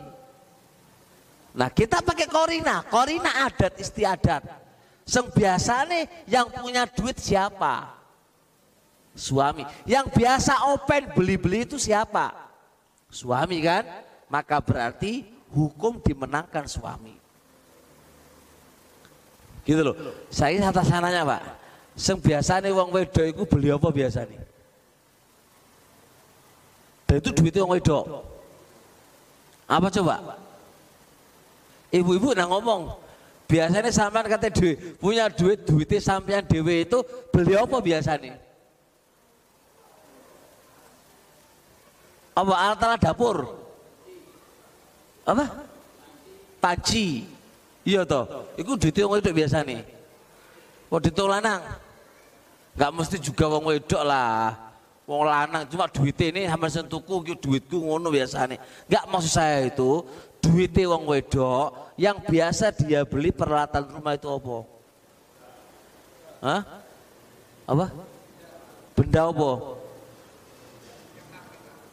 A: Nah kita pakai korina, korina adat istiadat. Seng biasa nih yang punya duit siapa? Suami. Yang biasa open beli-beli itu siapa? Suami kan? Maka berarti hukum dimenangkan suami. Gitu loh. Saya atas sananya pak. Seng biasa nih wong wedo itu beli apa nih? Dan itu duitnya wong wedo. Apa coba? Ibu-ibu nah ngomong, biasanya sampean kata duit, punya duit, duitnya sampean dewe itu beli apa biasanya? Apa alat-alat dapur? Apa? Panci. Iya toh, itu duitnya wong wedok biasa nih. Wong itu lanang. Gak mesti juga wong wedok lah. Wong lanang cuma duitnya ini hampir sentuku duitku ngono biasa nih. Gak maksud saya itu duitnya wong wedok yang biasa dia beli peralatan rumah itu apa? Hah? Apa? Benda apa?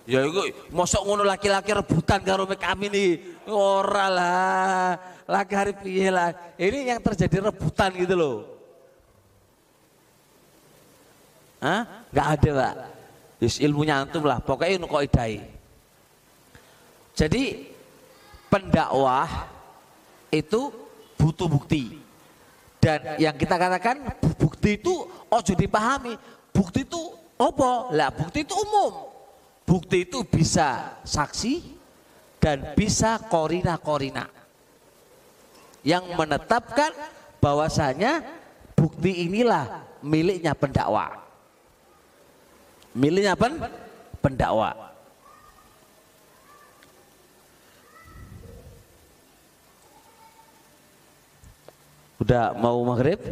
A: Ya itu mosok ngono laki-laki rebutan karo kami nih. Ora lah. Laki hari piye lah. Ini yang terjadi rebutan gitu loh. Hah? Enggak ada, Pak. Yus ilmunya antum lah. Pokoknya kok idai. Jadi pendakwah itu butuh bukti. Dan yang kita katakan bukti itu ojo dipahami. Bukti itu apa? Lah bukti itu umum. Bukti itu bisa saksi dan bisa korina-korina. Yang menetapkan bahwasanya bukti inilah miliknya pendakwa. Miliknya pen pendakwa. Udah mau maghrib?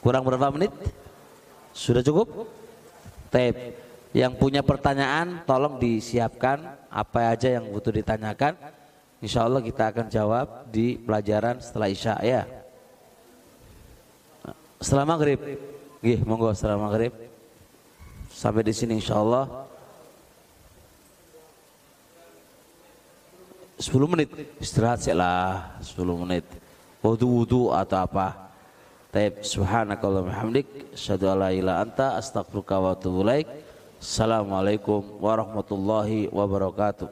A: Kurang berapa menit? Sudah cukup? Tape. Yang punya pertanyaan tolong disiapkan apa aja yang butuh ditanyakan. Insya Allah kita akan jawab di pelajaran setelah isya ya. Setelah maghrib, Gih, monggo setelah maghrib. Sampai di sini insya Allah. 10 menit istirahat sih lah 10 menit wudu wudu atau apa Taib. Subhanakallahumma hamdik asyhadu alla ilaha anta astaghfiruka wa atubu ilaik. Assalamualaikum warahmatullahi wabarakatuh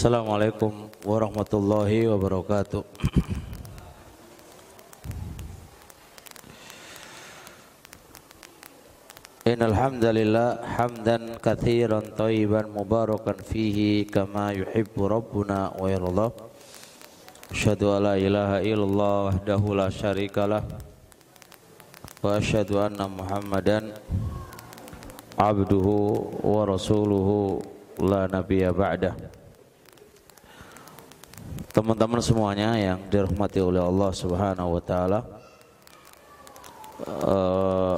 A: Assalamualaikum warahmatullahi wabarakatuh. Hamdalillah hamdan katsiran thayyiban mubarakan fihi kama yuhibbu rabbuna wa yarda. Asyhadu an la ilaha illallah wahdahu la syarikalah wa asyhadu anna Muhammadan abduhu wa rasuluhu la nabiyya ba'dah. Teman-teman semuanya yang dirahmati oleh Allah Subhanahu wa taala. Uh,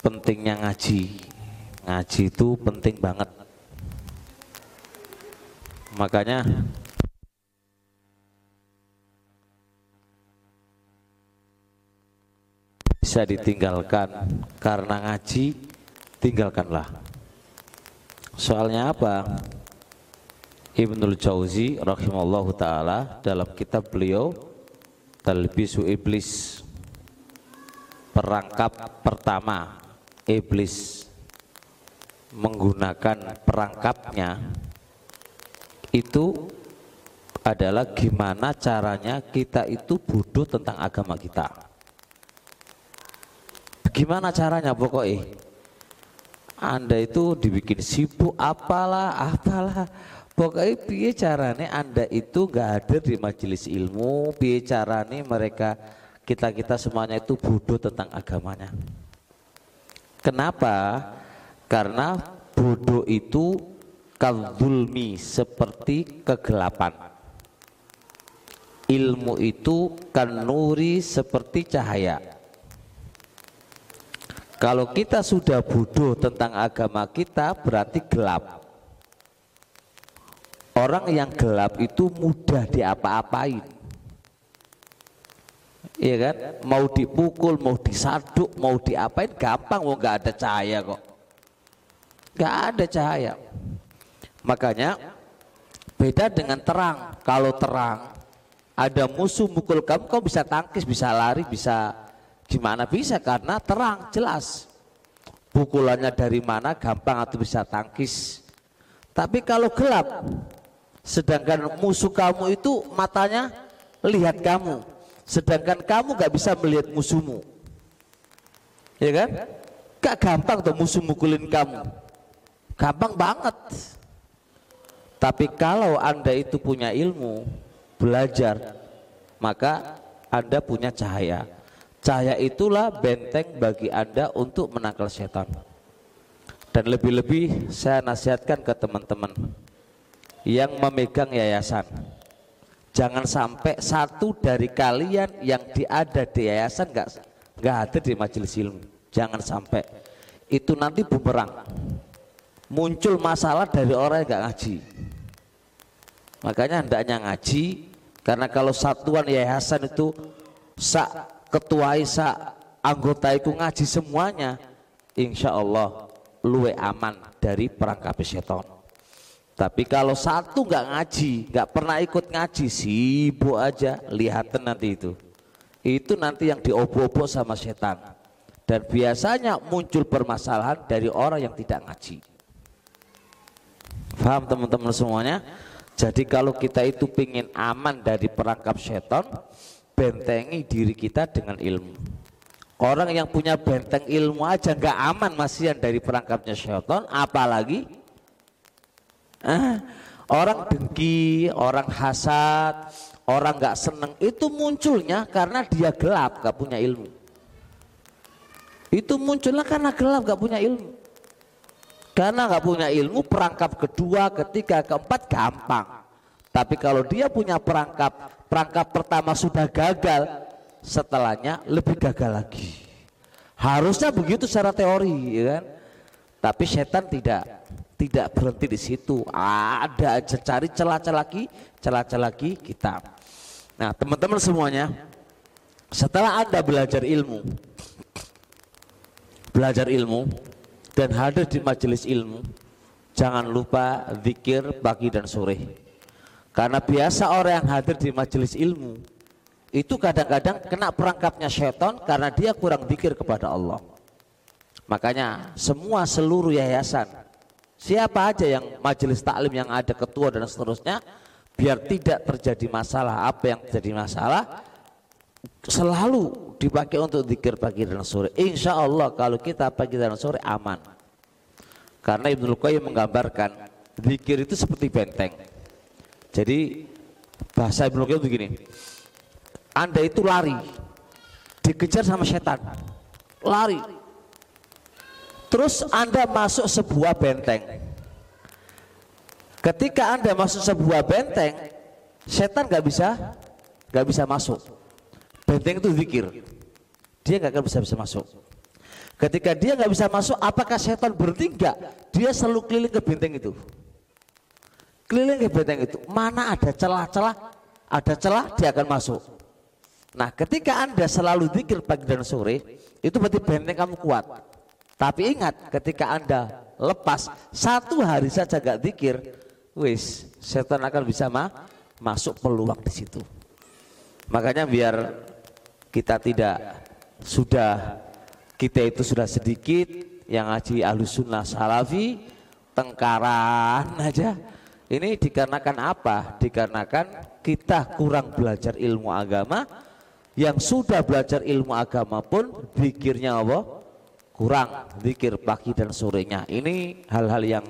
A: pentingnya ngaji. Ngaji itu penting banget. Makanya bisa ditinggalkan. Karena ngaji tinggalkanlah soalnya apa Ibnul Jauzi rahimallahu taala dalam kitab beliau Talbisu Iblis perangkap pertama iblis menggunakan perangkapnya itu adalah gimana caranya kita itu bodoh tentang agama kita. Gimana caranya pokoknya? Anda itu dibikin sibuk apalah apalah pokoknya piye carane Anda itu gak hadir di majelis ilmu piye carane mereka kita kita semuanya itu bodoh tentang agamanya. Kenapa? Karena bodoh itu kadzulmi seperti kegelapan. Ilmu itu kan nuri seperti cahaya. Kalau kita sudah bodoh tentang agama kita berarti gelap. Orang yang gelap itu mudah diapa-apain. Iya kan? Mau dipukul, mau disaduk, mau diapain gampang, mau nggak ada cahaya kok. Nggak ada cahaya. Makanya beda dengan terang. Kalau terang ada musuh mukul kamu, kamu bisa tangkis, bisa lari, bisa gimana bisa karena terang jelas. Pukulannya dari mana gampang atau bisa tangkis. Tapi kalau gelap, sedangkan musuh kamu itu matanya lihat kamu, Sedangkan kamu gak bisa melihat musuhmu. Ya kan? Gak gampang tuh musuh mukulin kamu. Gampang banget. Tapi kalau Anda itu punya ilmu, belajar, maka Anda punya cahaya. Cahaya itulah benteng bagi Anda untuk menangkal setan. Dan lebih-lebih saya nasihatkan ke teman-teman yang memegang yayasan Jangan sampai satu dari kalian yang diada di yayasan nggak nggak ada di majelis ilmu. Jangan sampai itu nanti bumerang. Muncul masalah dari orang yang nggak ngaji. Makanya hendaknya ngaji karena kalau satuan yayasan itu sak ketua sa anggota itu ngaji semuanya, insya Allah luwe aman dari perangkap setan. Tapi kalau satu nggak ngaji, nggak pernah ikut ngaji, sibuk aja, lihatan nanti itu. Itu nanti yang diobo-obo sama setan. Dan biasanya muncul permasalahan dari orang yang tidak ngaji. Paham teman-teman semuanya? Jadi kalau kita itu ingin aman dari perangkap setan, bentengi diri kita dengan ilmu. Orang yang punya benteng ilmu aja nggak aman masihan dari perangkapnya setan, apalagi Eh, orang dengki, orang hasad, orang nggak seneng itu munculnya karena dia gelap, gak punya ilmu. Itu munculnya karena gelap, gak punya ilmu. Karena nggak punya ilmu, perangkap kedua, ketiga, keempat gampang. Tapi kalau dia punya perangkap, perangkap pertama sudah gagal, setelahnya lebih gagal lagi. Harusnya begitu secara teori, ya kan? Tapi setan tidak tidak berhenti di situ ada aja cari celah-celah lagi celah-celah lagi kita nah teman-teman semuanya setelah anda belajar ilmu belajar ilmu dan hadir di majelis ilmu jangan lupa zikir pagi dan sore karena biasa orang yang hadir di majelis ilmu itu kadang-kadang kena perangkapnya setan karena dia kurang zikir kepada Allah Makanya semua seluruh yayasan siapa aja yang majelis taklim yang ada ketua dan seterusnya biar tidak terjadi masalah apa yang terjadi masalah selalu dipakai untuk zikir pagi dan sore. Insya Allah kalau kita pagi dan sore aman. Karena Ibnu Qayyim menggambarkan zikir itu seperti benteng. Jadi bahasa Ibnu Qayyim begini. Anda itu lari, dikejar sama setan. Lari, Terus Anda masuk sebuah benteng. Ketika Anda masuk sebuah benteng, setan nggak bisa nggak bisa masuk. Benteng itu zikir. Dia nggak akan bisa bisa masuk. Ketika dia nggak bisa masuk, apakah setan berhenti? Dia selalu keliling ke benteng itu. Keliling ke benteng itu. Mana ada celah-celah, ada celah dia akan masuk. Nah, ketika Anda selalu zikir pagi dan sore, itu berarti benteng kamu kuat. Tapi ingat ketika Anda lepas satu hari saja gak zikir, wis setan akan bisa ma masuk peluang di situ. Makanya biar kita tidak sudah kita itu sudah sedikit yang ngaji ahlus sunnah salafi tengkaran aja. Ini dikarenakan apa? Dikarenakan kita kurang belajar ilmu agama. Yang sudah belajar ilmu agama pun pikirnya apa? kurang zikir pagi dan sorenya. Ini hal-hal yang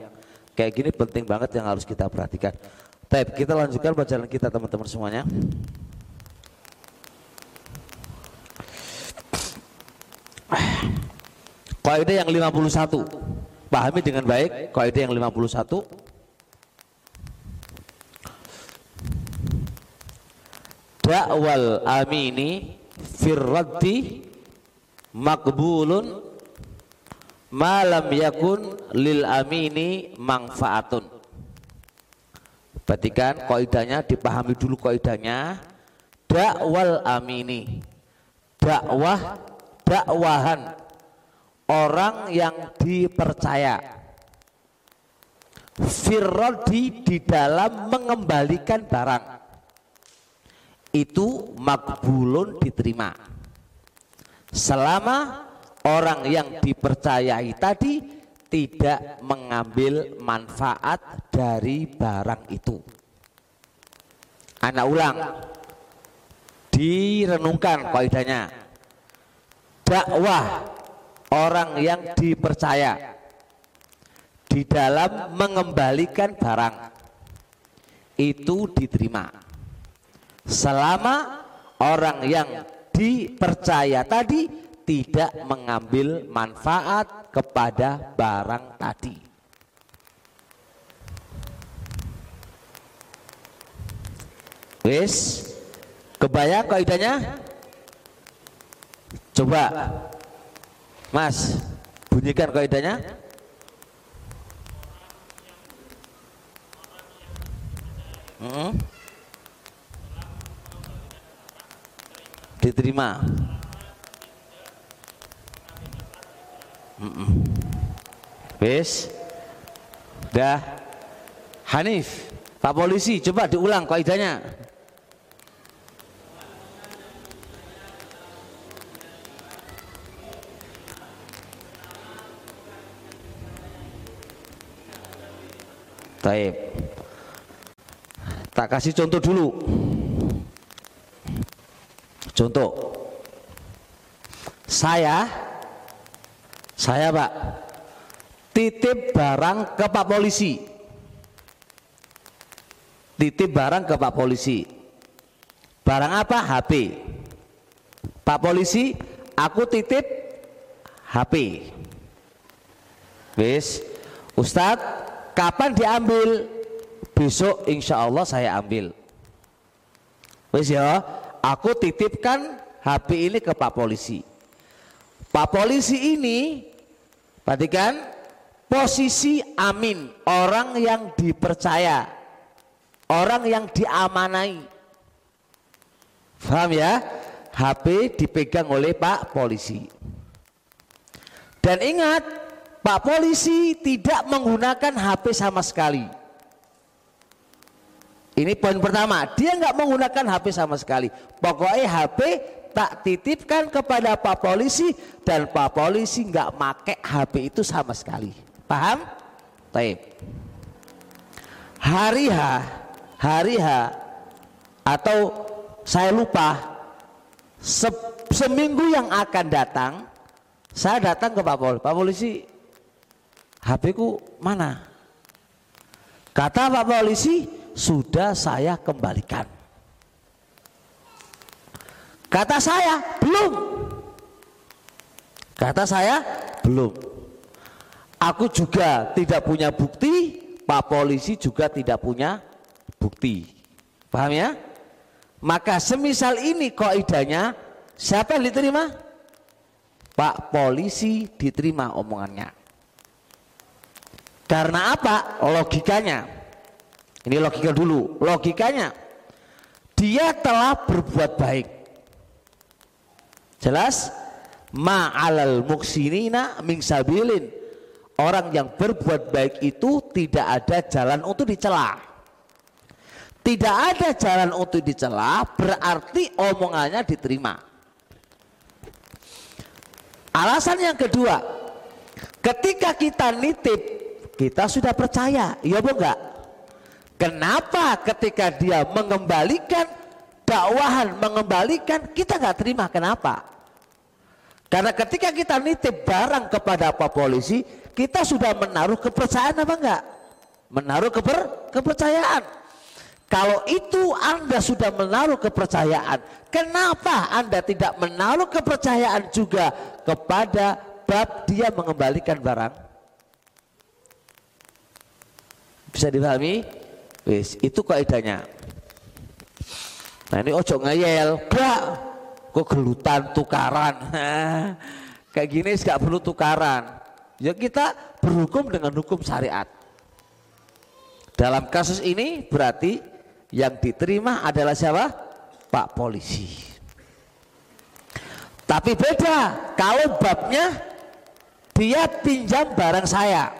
A: kayak gini penting banget yang harus kita perhatikan. Baik, kita lanjutkan bacaan kita teman-teman semuanya. Kaidah yang 51. Pahami dengan baik kaidah yang 51. Da'wal amini firraddi makbulun malam yakun lil amini manfaatun. Perhatikan kaidahnya dipahami dulu kaidahnya. Dakwal amini. Dakwah dakwahan. Orang yang dipercaya. Firrodi di dalam mengembalikan barang itu makbulun diterima selama orang yang dipercayai tadi tidak mengambil manfaat dari barang itu. Anak ulang, direnungkan kaidahnya. Dakwah orang yang dipercaya di dalam mengembalikan barang itu diterima. Selama orang yang dipercaya tadi tidak mengambil manfaat kepada barang tadi. Wis, kebayang kaidahnya? Coba, Mas, bunyikan kaidahnya. Hmm? Diterima. Wis. Dah. Hanif, Pak Polisi, coba diulang kaidahnya. Taib. Tak kasih contoh dulu. Contoh. Saya saya pak titip barang ke Pak Polisi. Titip barang ke Pak Polisi. Barang apa? HP. Pak Polisi, aku titip HP. Wis, Ustadz, kapan diambil? Besok insya Allah saya ambil. Wis ya, aku titipkan HP ini ke Pak Polisi. Pak polisi ini perhatikan posisi amin, orang yang dipercaya, orang yang diamanai. Paham ya? HP dipegang oleh Pak polisi. Dan ingat, Pak polisi tidak menggunakan HP sama sekali. Ini poin pertama, dia nggak menggunakan HP sama sekali. Pokoknya HP tak titipkan kepada Pak Polisi dan Pak Polisi nggak make HP itu sama sekali. Paham? Taib. Hari H, hari H atau saya lupa se seminggu yang akan datang saya datang ke Pak Polisi. Pak Polisi HP mana? Kata Pak Polisi sudah saya kembalikan. Kata saya belum. Kata saya belum. Aku juga tidak punya bukti, Pak polisi juga tidak punya bukti. Paham ya? Maka semisal ini koidanya siapa yang diterima? Pak polisi diterima omongannya. Karena apa? Logikanya. Ini logika dulu. Logikanya. Dia telah berbuat baik. Jelas? Ma'alal muksinina min sabilin. Orang yang berbuat baik itu tidak ada jalan untuk dicela. Tidak ada jalan untuk dicela berarti omongannya diterima. Alasan yang kedua, ketika kita nitip, kita sudah percaya, iya bu enggak? Kenapa ketika dia mengembalikan dakwahan mengembalikan kita nggak terima? Kenapa? Karena ketika kita nitip barang kepada apa polisi kita sudah menaruh kepercayaan apa enggak menaruh keper, kepercayaan. Kalau itu anda sudah menaruh kepercayaan kenapa anda tidak menaruh kepercayaan juga kepada bab dia mengembalikan barang? Bisa dipahami wis itu kaidahnya Nah ini ojo ngeyel, gak, kok gelutan tukaran. Kayak gini gak perlu tukaran. Ya kita berhukum dengan hukum syariat. Dalam kasus ini berarti yang diterima adalah siapa? Pak polisi. Tapi beda kalau babnya dia pinjam barang saya.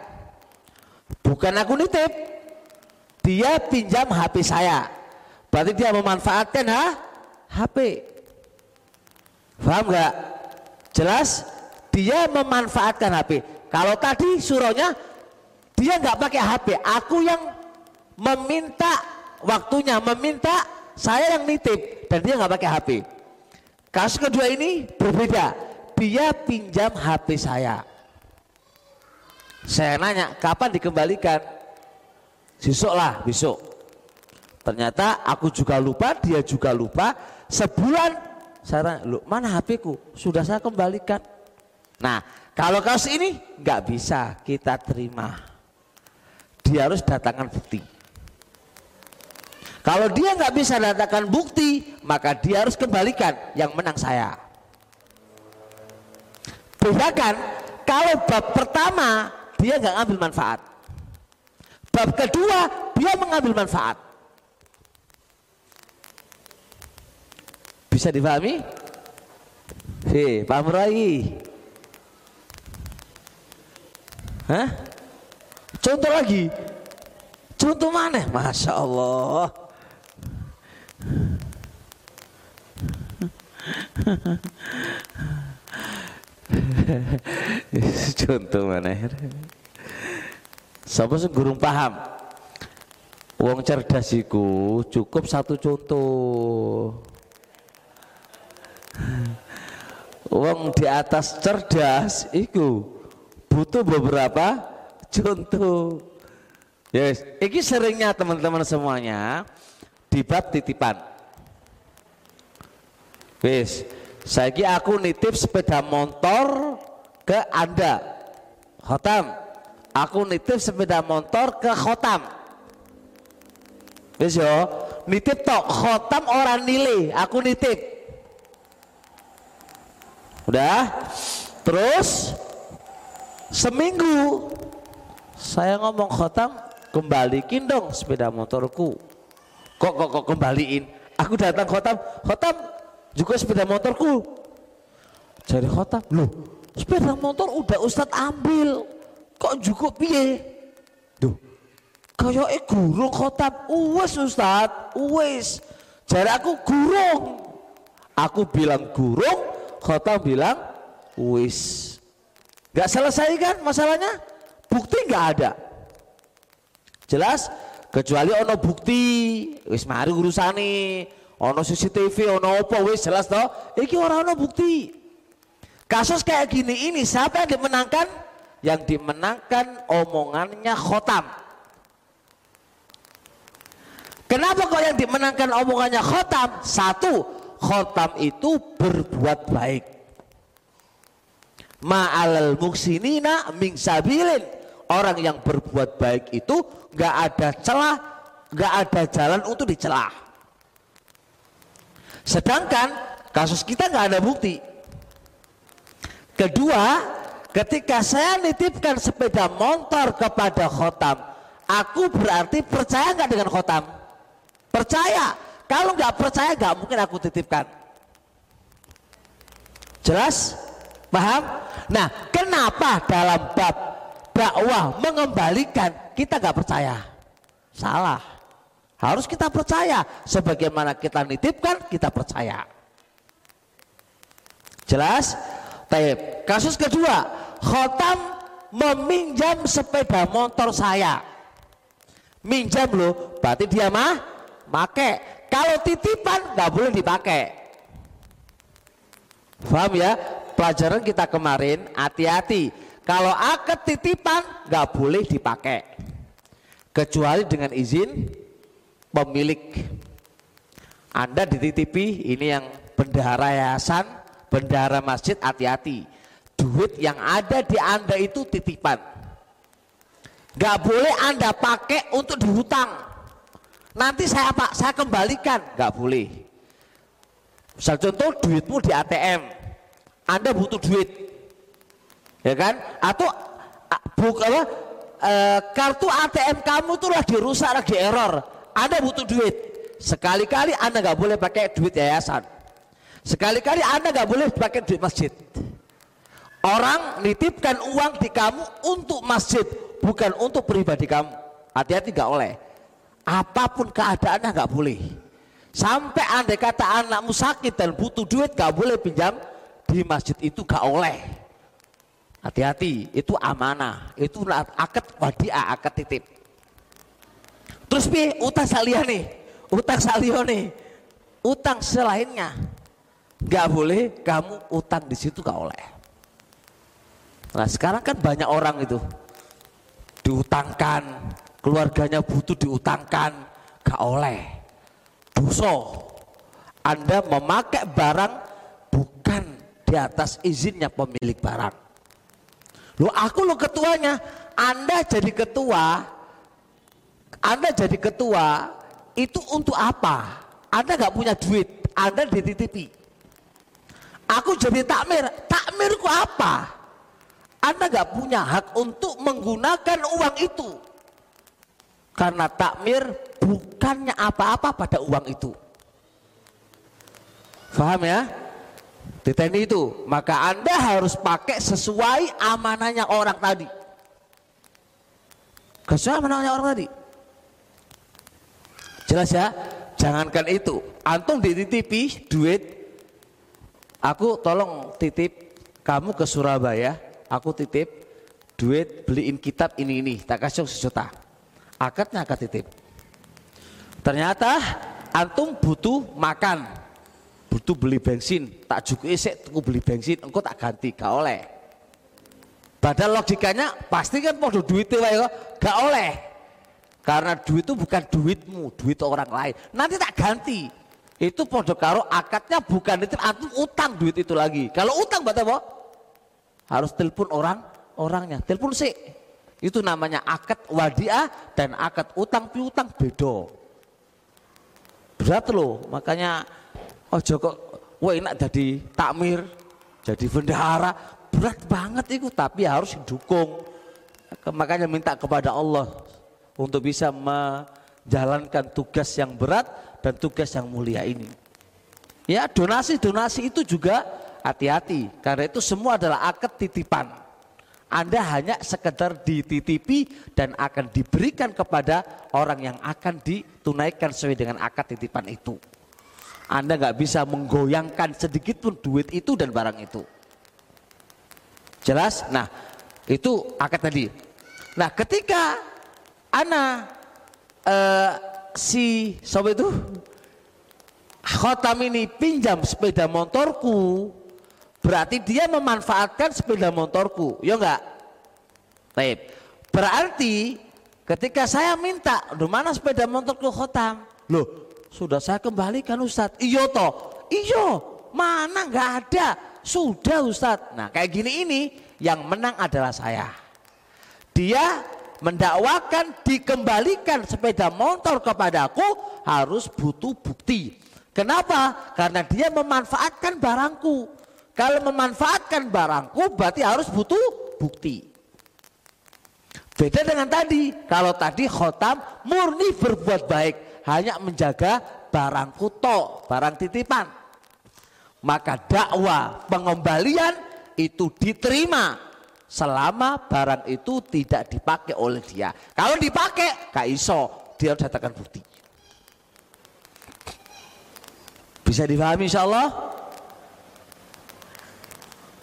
A: Bukan aku nitip. Dia pinjam HP saya. Berarti dia memanfaatkan ha? HP. Paham nggak? Jelas? Dia memanfaatkan HP. Kalau tadi suruhnya dia nggak pakai HP. Aku yang meminta waktunya, meminta saya yang nitip dan dia nggak pakai HP. Kasus kedua ini berbeda. Dia pinjam HP saya. Saya nanya, kapan dikembalikan? Besok lah, besok. Ternyata aku juga lupa, dia juga lupa. Sebulan saya lu mana HP ku? Sudah saya kembalikan. Nah, kalau kasus ini nggak bisa kita terima. Dia harus datangkan bukti. Kalau dia nggak bisa datangkan bukti, maka dia harus kembalikan. Yang menang saya. Bedakan kalau bab pertama dia nggak ngambil manfaat. Bab kedua dia mengambil manfaat. Bisa dipahami? Hei, Pak Murai. Hah? Contoh lagi. Contoh mana? Masya Allah. Contoh mana? Siapa sih gurung paham? Wong cerdas iku cukup satu contoh. Wong di atas cerdas itu butuh beberapa contoh. Yes, ini seringnya teman-teman semuanya di bab titipan. Wis, saya aku nitip sepeda motor ke Anda. Khotam. Aku nitip sepeda motor ke Khotam. Wis yo, nitip tok Khotam orang nilai, aku nitip. Udah? Terus seminggu saya ngomong khotam kembaliin dong sepeda motorku. Kok kok kok kembaliin? Aku datang khotam, khotam juga sepeda motorku. Jadi khotam, loh sepeda motor udah Ustadz ambil. Kok cukup piye? Duh, kayak gurung khotam, uwes Ustadz, uwes. Jadi aku gurung. Aku bilang gurung, khotam bilang wis. Gak selesai kan masalahnya? Bukti gak ada. Jelas? Kecuali ono bukti, wis mari urusane, ono CCTV, ono apa wis jelas toh. Iki orang ono bukti. Kasus kayak gini ini siapa yang dimenangkan? Yang dimenangkan omongannya khotam. Kenapa kok yang dimenangkan omongannya khotam? Satu, khotam itu berbuat baik. Ma'alal muksinina ming sabilin. Orang yang berbuat baik itu nggak ada celah, nggak ada jalan untuk dicelah. Sedangkan kasus kita nggak ada bukti. Kedua, ketika saya nitipkan sepeda motor kepada khotam, aku berarti percaya nggak dengan khotam? Percaya. Kalau nggak percaya nggak mungkin aku titipkan. Jelas? Paham? Nah, kenapa dalam bab dakwah mengembalikan kita nggak percaya? Salah. Harus kita percaya. Sebagaimana kita nitipkan, kita percaya. Jelas? Taib. Kasus kedua, Khotam meminjam sepeda motor saya. Minjam loh, berarti dia mah make. Kalau titipan nggak boleh dipakai. Paham ya? Pelajaran kita kemarin hati-hati. Kalau akad titipan nggak boleh dipakai. Kecuali dengan izin pemilik. Anda dititipi ini yang bendahara yayasan bendara masjid hati-hati duit yang ada di anda itu titipan. Gak boleh anda pakai untuk dihutang nanti saya pak saya kembalikan. Gak boleh. Misal contoh duitmu di ATM anda butuh duit. Ya kan? Atau buk apa e, kartu ATM kamu tuh lagi rusak lagi error. Anda butuh duit. Sekali-kali anda nggak boleh pakai duit yayasan. Sekali-kali Anda nggak boleh pakai duit masjid. Orang nitipkan uang di kamu untuk masjid, bukan untuk pribadi kamu. Hati-hati nggak oleh. Apa pun keadaannya nggak boleh. Sampai anda kata anakmu sakit dan butuh duit nggak boleh pinjam di masjid itu nggak oleh. Hati-hati, itu amanah, itu akad wadiah, akad titip. Terus pi utang nih, utang nih, utang selainnya Gak boleh kamu utang di situ gak oleh. Nah sekarang kan banyak orang itu diutangkan, keluarganya butuh diutangkan, gak oleh. Dosa. Anda memakai barang bukan di atas izinnya pemilik barang. Lo aku lo ketuanya, Anda jadi ketua, Anda jadi ketua itu untuk apa? Anda gak punya duit, Anda dititipi. Aku jadi takmir. Takmirku apa? Anda nggak punya hak untuk menggunakan uang itu. Karena takmir bukannya apa-apa pada uang itu. Faham ya? Diteni itu. Maka Anda harus pakai sesuai amanahnya orang tadi. Sesuai amanahnya orang tadi. Jelas ya? Jangankan itu. Antum dititipi duit Aku tolong titip kamu ke Surabaya, aku titip duit beliin kitab ini ini, tak kasih sejuta. Akadnya akad titip. Ternyata antum butuh makan, butuh beli bensin, tak juga isek tuku beli bensin, engkau tak ganti, gak oleh. Padahal logikanya pasti kan podo duit itu gak oleh. Karena duit itu bukan duitmu, duit orang lain. Nanti tak ganti itu podo karo akadnya bukan itu antum utang duit itu lagi kalau utang berarti apa harus telepon orang orangnya. Telepon sih itu namanya akad wadiah dan akad utang piutang beda. Berat loh. Makanya oh kok wah enak jadi takmir jadi bendahara. Berat banget itu tapi harus didukung. Makanya minta kepada Allah untuk bisa menjalankan tugas yang berat dan tugas yang mulia ini. Ya, donasi-donasi itu juga hati-hati karena itu semua adalah akad titipan. Anda hanya sekedar dititipi dan akan diberikan kepada orang yang akan ditunaikan sesuai dengan akad titipan itu. Anda nggak bisa menggoyangkan sedikit pun duit itu dan barang itu. Jelas? Nah, itu akad tadi. Nah, ketika Ana uh, si sobat itu khotam ini pinjam sepeda motorku, berarti dia memanfaatkan sepeda motorku, ya enggak? Baik. Berarti ketika saya minta, "Di mana sepeda motorku khotam?" Loh, sudah saya kembalikan Ustadz. Iyo toh, iyo, mana nggak ada. Sudah Ustadz. Nah kayak gini ini yang menang adalah saya. Dia mendakwakan dikembalikan sepeda motor kepadaku harus butuh bukti. Kenapa? Karena dia memanfaatkan barangku. Kalau memanfaatkan barangku berarti harus butuh bukti. Beda dengan tadi. Kalau tadi khotam murni berbuat baik hanya menjaga barang kuto, barang titipan. Maka dakwah pengembalian itu diterima selama barang itu tidak dipakai oleh dia. Kalau dipakai, gak iso, dia harus datangkan bukti. Bisa dipahami insya Allah?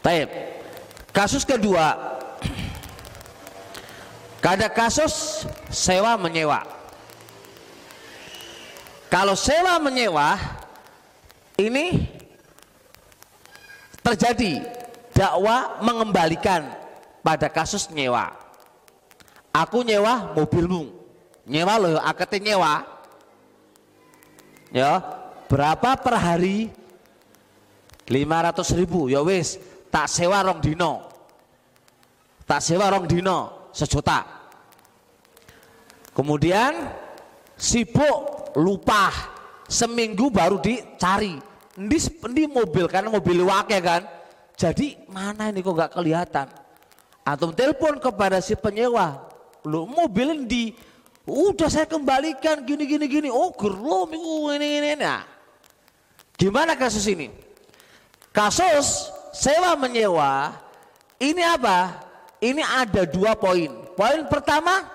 A: Taib. Kasus kedua, ada kasus sewa menyewa. Kalau sewa menyewa ini terjadi dakwah mengembalikan pada kasus nyewa. Aku nyewa mobilmu, nyewa loh, akte nyewa. Ya, berapa per hari? 500 ribu, ya wis, tak sewa rong dino. Tak sewa rong dino, sejuta. Kemudian sibuk lupa seminggu baru dicari. Ini, ini mobil? Karena mobil wakil kan. Jadi mana ini kok nggak kelihatan? Atau telepon kepada si penyewa. Lu mobil di udah saya kembalikan gini gini gini. Oh gerlo minggu ini ini. Nah gimana kasus ini? Kasus sewa menyewa ini apa ini ada dua poin poin pertama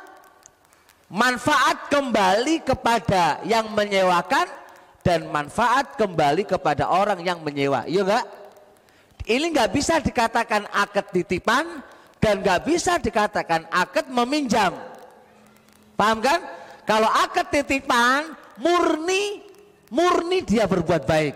A: manfaat kembali kepada yang menyewakan dan manfaat kembali kepada orang yang menyewa. Iya enggak? Ini enggak bisa dikatakan akad titipan dan enggak bisa dikatakan akad meminjam. Paham kan? Kalau akad titipan murni murni dia berbuat baik.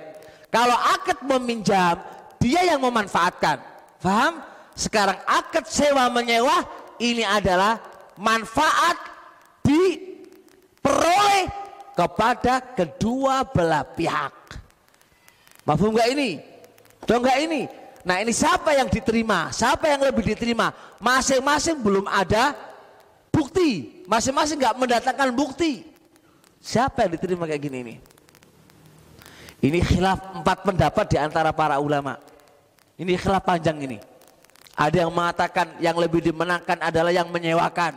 A: Kalau akad meminjam dia yang memanfaatkan. Paham? Sekarang akad sewa menyewa ini adalah manfaat diperoleh kepada kedua belah pihak. Mafhum enggak ini? Dong enggak ini? Nah ini siapa yang diterima? Siapa yang lebih diterima? Masing-masing belum ada bukti. Masing-masing enggak mendatangkan bukti. Siapa yang diterima kayak gini ini? Ini khilaf empat pendapat di antara para ulama. Ini khilaf panjang ini. Ada yang mengatakan yang lebih dimenangkan adalah yang menyewakan.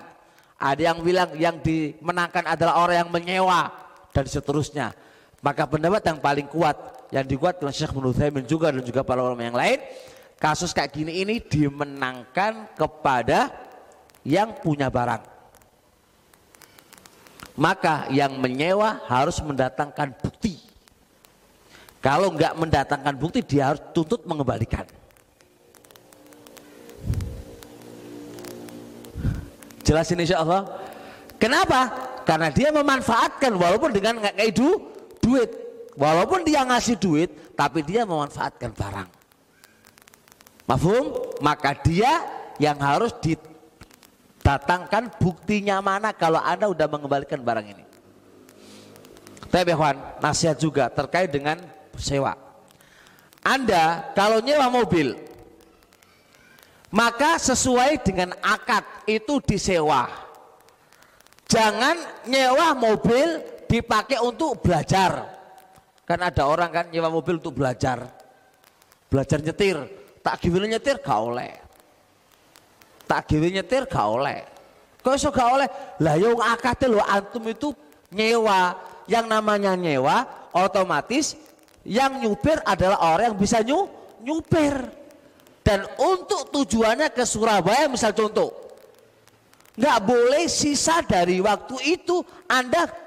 A: Ada yang bilang yang dimenangkan adalah orang yang menyewa dan seterusnya. Maka pendapat yang paling kuat yang dikuat oleh Syekh Ibnu juga dan juga para ulama yang lain, kasus kayak gini ini dimenangkan kepada yang punya barang. Maka yang menyewa harus mendatangkan bukti. Kalau nggak mendatangkan bukti dia harus tuntut mengembalikan. Jelas ini insya Allah. Kenapa? Karena dia memanfaatkan walaupun dengan nggak kayak du, duit. Walaupun dia ngasih duit, tapi dia memanfaatkan barang. Mafhum? Maka dia yang harus didatangkan buktinya mana kalau Anda udah mengembalikan barang ini. Tapi nasihat juga terkait dengan sewa. Anda kalau nyewa mobil, maka sesuai dengan akad itu disewa. Jangan nyewa mobil dipakai untuk belajar. Kan ada orang kan nyewa mobil untuk belajar. Belajar nyetir, tak gimana nyetir gak oleh. Tak gimana nyetir gak oleh. Kok iso gak oleh? Lah yo akad lo antum itu nyewa. Yang namanya nyewa otomatis yang nyupir adalah orang yang bisa nyu, nyupir dan untuk tujuannya ke Surabaya misal contoh nggak boleh sisa dari waktu itu Anda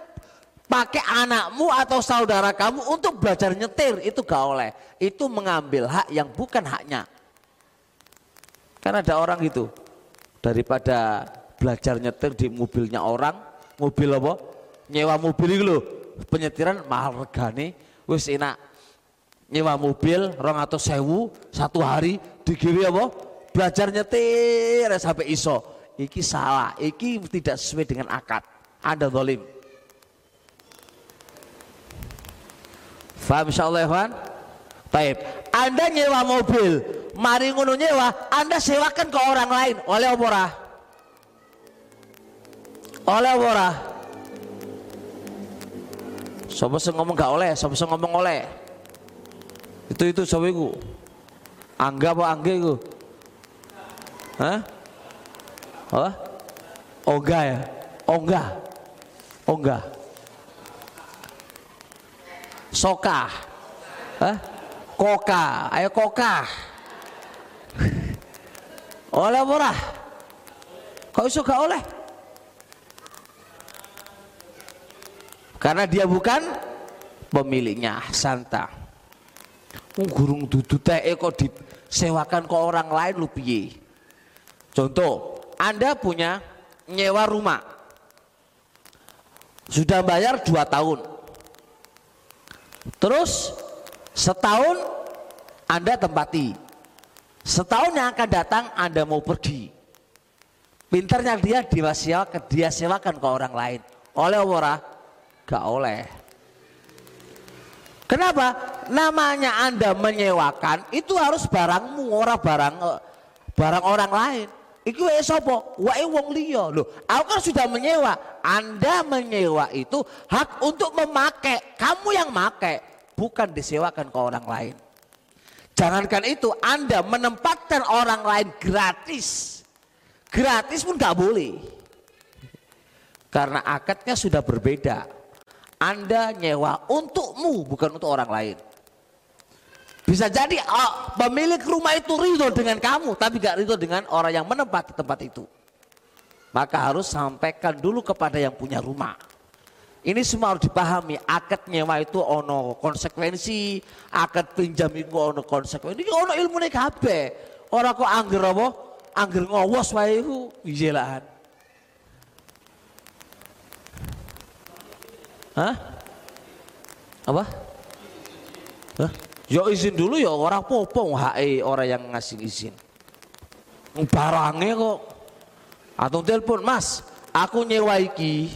A: pakai anakmu atau saudara kamu untuk belajar nyetir itu gak oleh. Itu mengambil hak yang bukan haknya. Kan ada orang gitu daripada belajar nyetir di mobilnya orang, mobil apa? Nyewa mobil itu loh, penyetiran mahal regane, wis enak. Nyewa mobil rong atau sewu satu hari digiwi apa? Belajar nyetir sampai iso. Iki salah, iki tidak sesuai dengan akad. Anda dolim. Faham insyaallah ya Baik. Anda nyewa mobil, mari ngono nyewa, Anda sewakan ke orang lain. Oleh apa? Oleh apa sing ngomong gak oleh, sing ngomong oleh. Itu itu sapa iku? Angga apa angge iku? Hah? Apa? Oga ya? Ongga. Ongga. Soka. Hah? Koka, ayo koka. oleh? Kok iso gak oleh? Karena dia bukan pemiliknya Santa. Gurung dudu teh kok disewakan ke orang lain lu piye? Contoh, Anda punya nyewa rumah. Sudah bayar dua tahun. Terus Setahun Anda tempati. Setahun yang akan datang Anda mau pergi. Pinternya dia dia sewakan, ke orang lain. Oleh ora? Gak oleh. Kenapa? Namanya Anda menyewakan itu harus barangmu, ora barang eh, barang orang lain. Iku wae sapa? Wae wong liya. Loh, aku kan sudah menyewa. Anda menyewa itu hak untuk memakai. Kamu yang makai bukan disewakan ke orang lain. Jangankan itu, Anda menempatkan orang lain gratis. Gratis pun gak boleh. Karena akadnya sudah berbeda. Anda nyewa untukmu, bukan untuk orang lain. Bisa jadi oh, pemilik rumah itu ridho dengan kamu, tapi gak ridho dengan orang yang menempati tempat itu. Maka harus sampaikan dulu kepada yang punya rumah. Ini semua harus dipahami. Akad nyewa itu ono konsekuensi, akad pinjam itu ono konsekuensi. Ini ono ilmu kabeh. Orang kok angger apa? Angger ngowos wae iku iyalah. Hah? Apa? Hah? Ya izin dulu ya orang popo HE orang yang ngasih izin. Barangnya kok atau telepon, "Mas, aku nyewa iki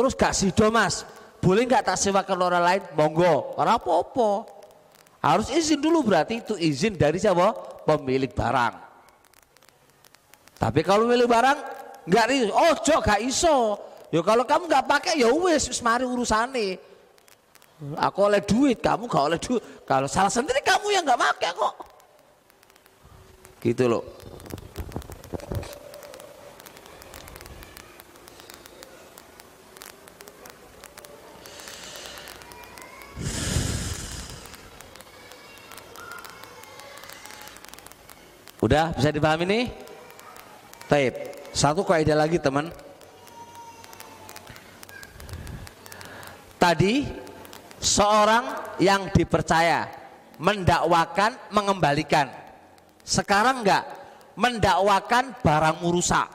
A: Terus gak sido mas, boleh nggak tak sewakan orang lain? Monggo, orang apa-apa. Harus izin dulu berarti itu izin dari siapa? Pemilik barang. Tapi kalau milik barang nggak iso, oh jok gak iso. Ya kalau kamu nggak pakai ya wes, wis mari urusane. Aku oleh duit, kamu gak oleh duit. Kalau salah sendiri kamu yang nggak pakai kok. Gitu loh. Udah bisa dipahami nih? Taib. Satu kaidah lagi teman. Tadi seorang yang dipercaya mendakwakan mengembalikan. Sekarang enggak mendakwakan barang rusak.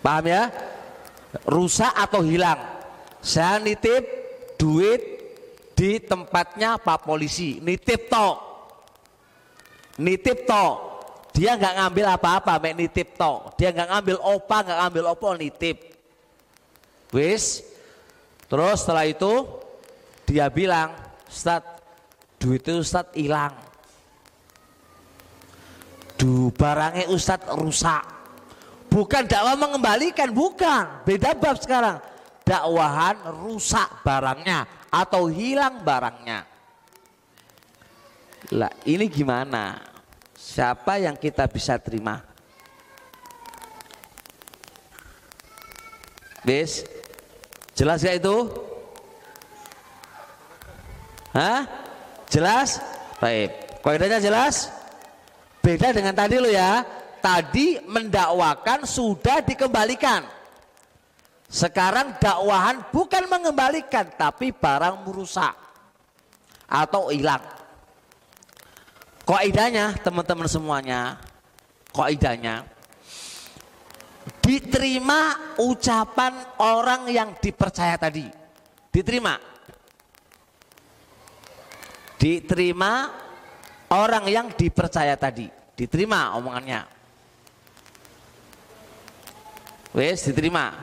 A: Paham ya? Rusak atau hilang. Saya nitip duit di tempatnya Pak Polisi. Nitip tok nitip to dia nggak ngambil apa-apa mek nitip to dia nggak ngambil opa nggak ngambil opo nitip wis. Terus setelah itu dia bilang Ustad duit itu Ustad hilang. Du barangnya Ustad rusak. Bukan dakwah mengembalikan bukan. Beda bab sekarang. Dakwahan rusak barangnya atau hilang barangnya. Lah ini gimana? Siapa yang kita bisa terima? Bis, jelas gak itu? Hah? Jelas? Baik. Kaidahnya jelas? Beda dengan tadi lo ya. Tadi mendakwakan sudah dikembalikan. Sekarang dakwahan bukan mengembalikan tapi barang merusak atau hilang. Kaidahnya teman-teman semuanya, kaidahnya diterima ucapan orang yang dipercaya tadi. Diterima. Diterima orang yang dipercaya tadi. Diterima omongannya. Wes diterima.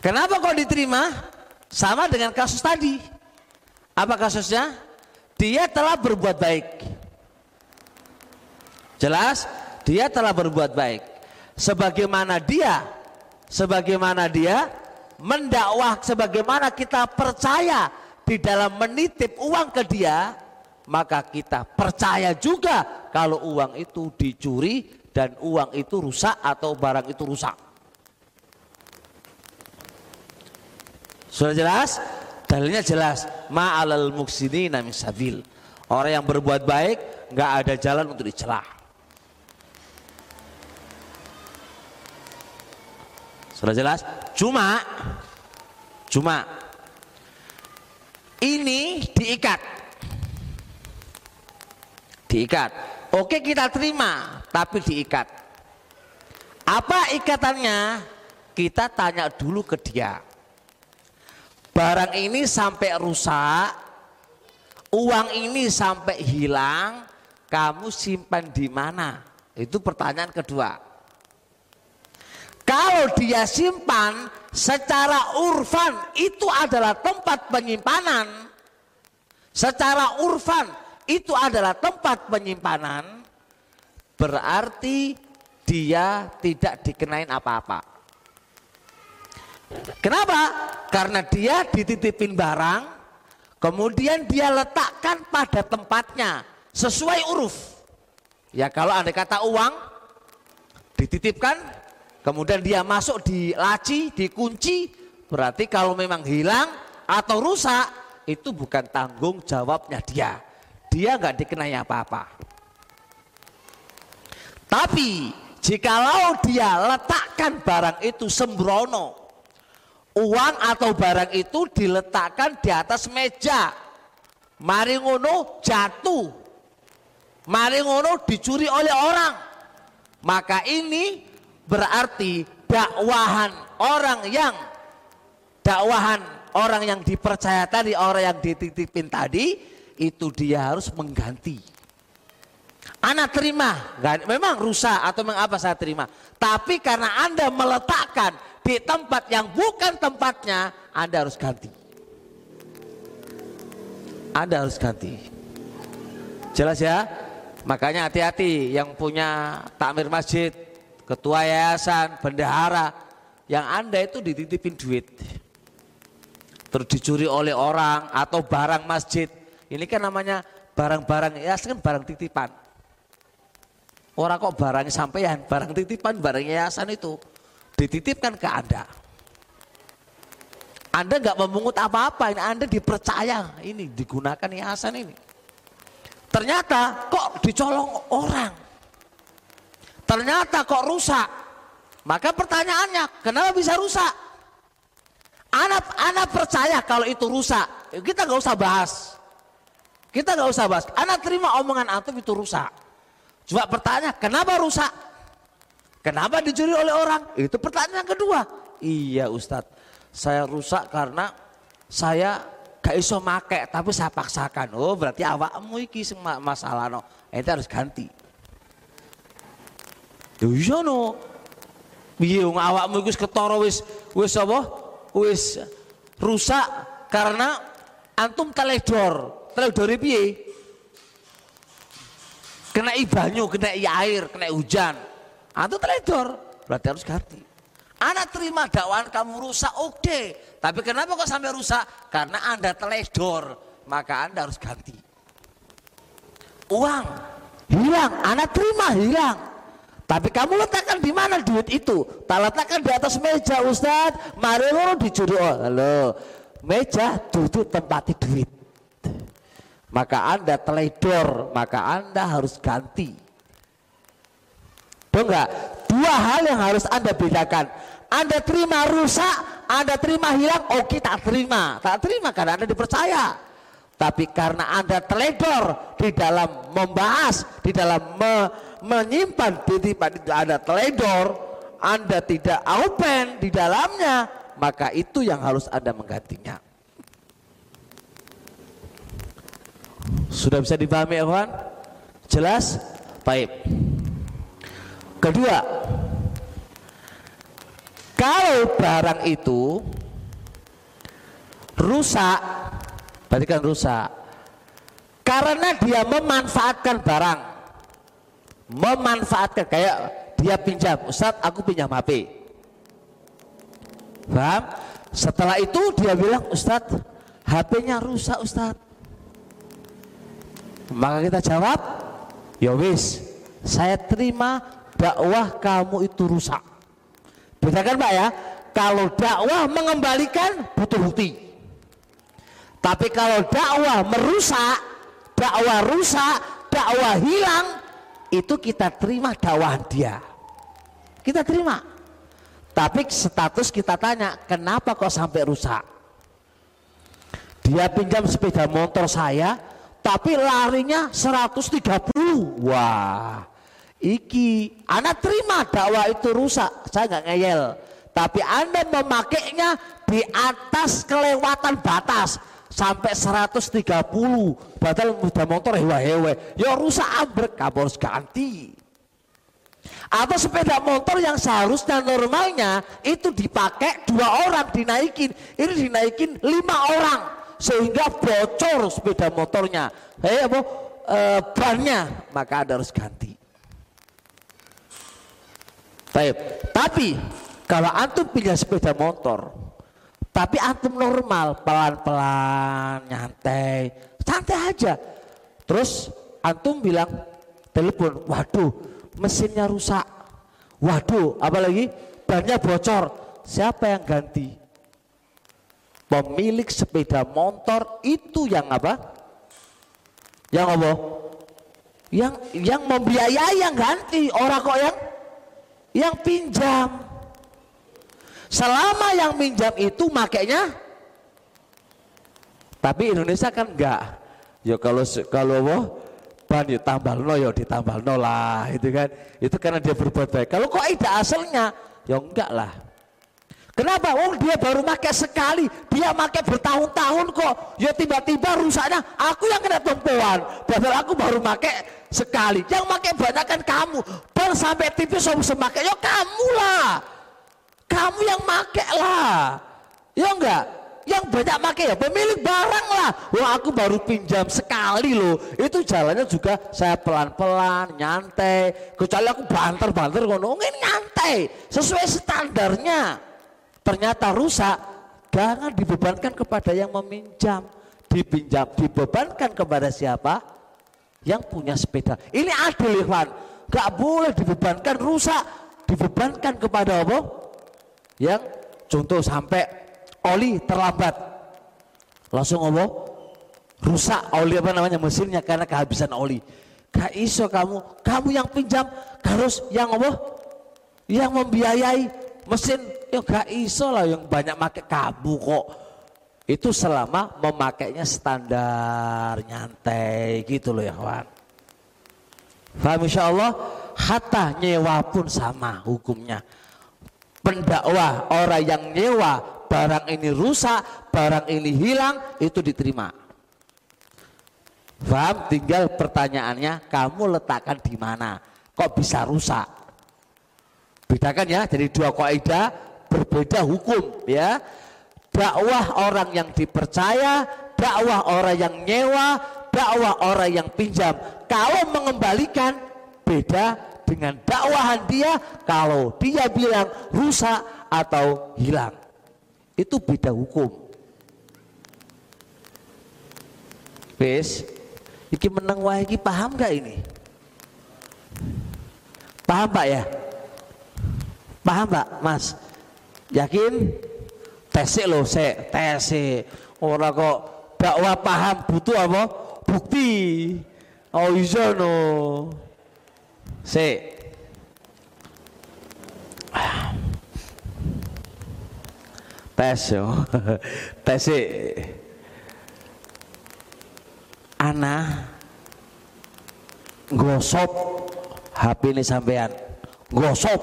A: Kenapa kok diterima? Sama dengan kasus tadi. Apa kasusnya? Dia telah berbuat baik. Jelas? Dia telah berbuat baik sebagaimana dia sebagaimana dia mendakwah sebagaimana kita percaya di dalam menitip uang ke dia maka kita percaya juga kalau uang itu dicuri dan uang itu rusak atau barang itu rusak. Sudah jelas? Dalilnya jelas. Ma'alal muksini nami sabil. Orang yang berbuat baik nggak ada jalan untuk dicelah Sudah jelas? Cuma cuma ini diikat. Diikat. Oke kita terima, tapi diikat. Apa ikatannya? Kita tanya dulu ke dia. Barang ini sampai rusak, uang ini sampai hilang, kamu simpan di mana? Itu pertanyaan kedua. Kalau dia simpan secara urfan itu adalah tempat penyimpanan. Secara urfan itu adalah tempat penyimpanan. Berarti dia tidak dikenain apa-apa. Kenapa? Karena dia dititipin barang, kemudian dia letakkan pada tempatnya sesuai uruf. Ya kalau anda kata uang dititipkan kemudian dia masuk di laci, dikunci, berarti kalau memang hilang atau rusak itu bukan tanggung jawabnya dia. Dia nggak dikenai apa-apa. Tapi jikalau dia letakkan barang itu sembrono, uang atau barang itu diletakkan di atas meja, mari ngono jatuh, mari ngono dicuri oleh orang, maka ini berarti dakwahan orang yang dakwahan orang yang dipercaya tadi, orang yang dititipin tadi itu dia harus mengganti. Anak terima, memang rusak atau mengapa saya terima. Tapi karena Anda meletakkan di tempat yang bukan tempatnya, Anda harus ganti. Anda harus ganti. Jelas ya? Makanya hati-hati yang punya takmir masjid, ketua yayasan, bendahara, yang Anda itu dititipin duit. Terus dicuri oleh orang atau barang masjid. Ini kan namanya barang-barang yayasan kan barang titipan. Orang kok barang sampean, barang titipan, barang yayasan itu dititipkan ke Anda. Anda nggak memungut apa-apa, ini Anda dipercaya, ini digunakan yayasan ini. Ternyata kok dicolong orang. Ternyata kok rusak. Maka pertanyaannya, kenapa bisa rusak? Anak anak percaya kalau itu rusak. Kita nggak usah bahas. Kita nggak usah bahas. Anak terima omongan antum itu rusak. Coba bertanya, kenapa rusak? Kenapa dicuri oleh orang? Itu pertanyaan kedua. Iya Ustadz, saya rusak karena saya gak iso make tapi saya paksakan. Oh berarti awakmu iki masalah no. Itu harus ganti. Lho iya no. Piye wong awakmu iku wis ketara wis wis apa? Wis rusak karena antum teledor. Teledore piye? Kena banyu, kena air, kena hujan. Antum teledor, berarti harus ganti. Anak terima dakwaan kamu rusak, oke. Okay. Tapi kenapa kok sampai rusak? Karena Anda teledor, maka Anda harus ganti. Uang hilang, anak terima hilang. Tapi kamu letakkan di mana duit itu? Tak letakkan di atas meja Ustaz. Mari lo dicuri. Oh, halo. Meja duduk tempat duit. Maka Anda teledor, maka Anda harus ganti. Tuh enggak? Dua hal yang harus Anda bedakan. Anda terima rusak, Anda terima hilang, oke tak terima. Tak terima karena Anda dipercaya. Tapi karena Anda teledor di dalam membahas, di dalam me, menyimpan titipan itu Anda teledor, Anda tidak open di dalamnya, maka itu yang harus Anda menggantinya. Sudah bisa dipahami ya Jelas? Baik. Kedua, kalau barang itu rusak, berarti kan rusak. Karena dia memanfaatkan barang. Memanfaatkan kayak dia pinjam, Ustadz aku pinjam HP. Paham? Setelah itu dia bilang, Ustadz HP-nya rusak Ustadz. Maka kita jawab, ya wis, saya terima dakwah kamu itu rusak. Bedakan Pak ya, kalau dakwah mengembalikan butuh bukti. Tapi kalau dakwah merusak, dakwah rusak, dakwah hilang, itu kita terima dakwahan dia. Kita terima. Tapi status kita tanya, kenapa kok sampai rusak? Dia pinjam sepeda motor saya, tapi larinya 130. Wah, Iki, anak terima dakwah itu rusak, saya nggak ngeyel. Tapi anda memakainya di atas kelewatan batas sampai 130 batal mudah motor hewa-hewe ya rusak ambrek. Kamu harus ganti. Atau sepeda motor yang seharusnya normalnya itu dipakai dua orang dinaikin. Ini dinaikin lima orang sehingga bocor sepeda motornya. Eh apa? E, bannya. Maka ada harus ganti. Baik. Tapi kalau antum punya sepeda motor, tapi antum normal, pelan-pelan, nyantai, santai aja. Terus antum bilang telepon, waduh mesinnya rusak, waduh apalagi bannya bocor, siapa yang ganti? Pemilik sepeda motor itu yang apa? Yang apa? Yang yang membiayai yang ganti, orang kok yang yang pinjam. Selama yang pinjam itu makainya tapi Indonesia kan enggak. Ya kalau kalau wah ban ya tambah no ya ditambah no lah itu kan. Itu karena dia berbuat baik. Kalau kok tidak asalnya ya enggak lah. Kenapa? Oh dia baru pakai sekali, dia pakai bertahun-tahun kok. Ya tiba-tiba rusaknya, aku yang kena tumpuan. Padahal aku baru pakai sekali. Yang pakai banyak kan kamu. Bar sampai tipis sama semakai, ya kamu lah. Kamu yang pakai lah. Ya enggak? Yang banyak pakai ya pemilik barang lah. Wah aku baru pinjam sekali loh. Itu jalannya juga saya pelan-pelan, nyantai. Kecuali aku banter-banter ngono, ini nyantai. Sesuai standarnya ternyata rusak, jangan dibebankan kepada yang meminjam. Dipinjam, dibebankan kepada siapa? Yang punya sepeda. Ini adil Ikhwan. Gak boleh dibebankan rusak, dibebankan kepada apa? Yang contoh sampai oli terlambat. Langsung apa? Rusak oli apa namanya mesinnya karena kehabisan oli. Gak iso kamu, kamu yang pinjam harus yang apa? Yang membiayai mesin ya gak iso lah yang banyak pakai kabu kok itu selama memakainya standar nyantai gitu loh ya kawan Faham insya Allah hatta nyewa pun sama hukumnya pendakwah. Orang yang nyewa barang ini rusak barang ini hilang itu diterima. Faham? Tinggal pertanyaannya kamu letakkan di mana? Kok bisa rusak? Bedakan ya jadi dua kaidah berbeda hukum ya. Dakwah orang yang dipercaya dakwah orang yang nyewa dakwah orang yang pinjam. Kalau mengembalikan beda dengan dakwahan dia kalau dia bilang rusak atau hilang itu beda hukum Wes, iki menang wah iki paham gak ini? Paham Pak ya? Paham Pak, Mas? Yakin? Tesik lo, se, tesik. Ora kok dakwah paham butuh apa? Bukti. Oh iya no. Se. tes yo tes ana gosop HP ini sampean. Gosop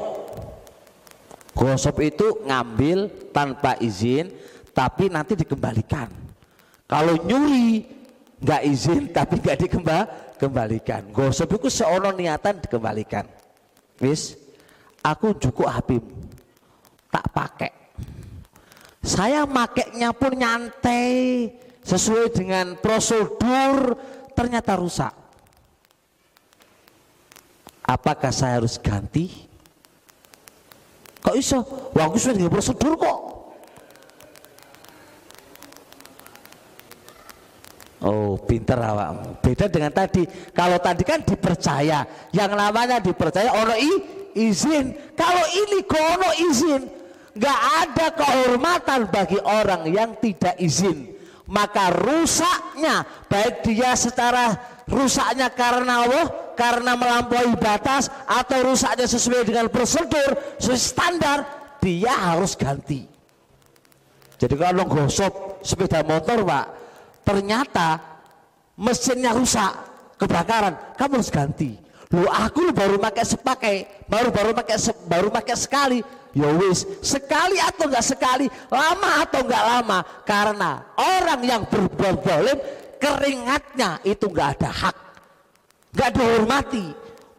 A: gosop itu ngambil tanpa izin tapi nanti dikembalikan. Kalau nyuri nggak izin tapi nggak dikembalikan gosop itu seorang niatan dikembalikan wis aku cukup HPmu tak pakai saya makainya pun nyantai sesuai dengan prosedur ternyata rusak. Apakah saya harus ganti? Kok iso? Wah, aku sudah prosedur kok. Oh, pinter awak. Beda dengan tadi. Kalau tadi kan dipercaya. Yang namanya dipercaya ono i, izin. Kalau ini kono izin, nggak ada kehormatan bagi orang yang tidak izin maka rusaknya baik dia secara rusaknya karena Allah karena melampaui batas atau rusaknya sesuai dengan prosedur sesuai standar dia harus ganti jadi kalau gosok sepeda motor pak ternyata mesinnya rusak kebakaran. Kamu harus ganti. Lu aku baru pakai sepakai baru baru pakai baru pakai sekali. Ya wis, sekali atau enggak sekali, lama atau enggak lama, karena orang yang berbuat zalim keringatnya itu enggak ada hak, enggak dihormati.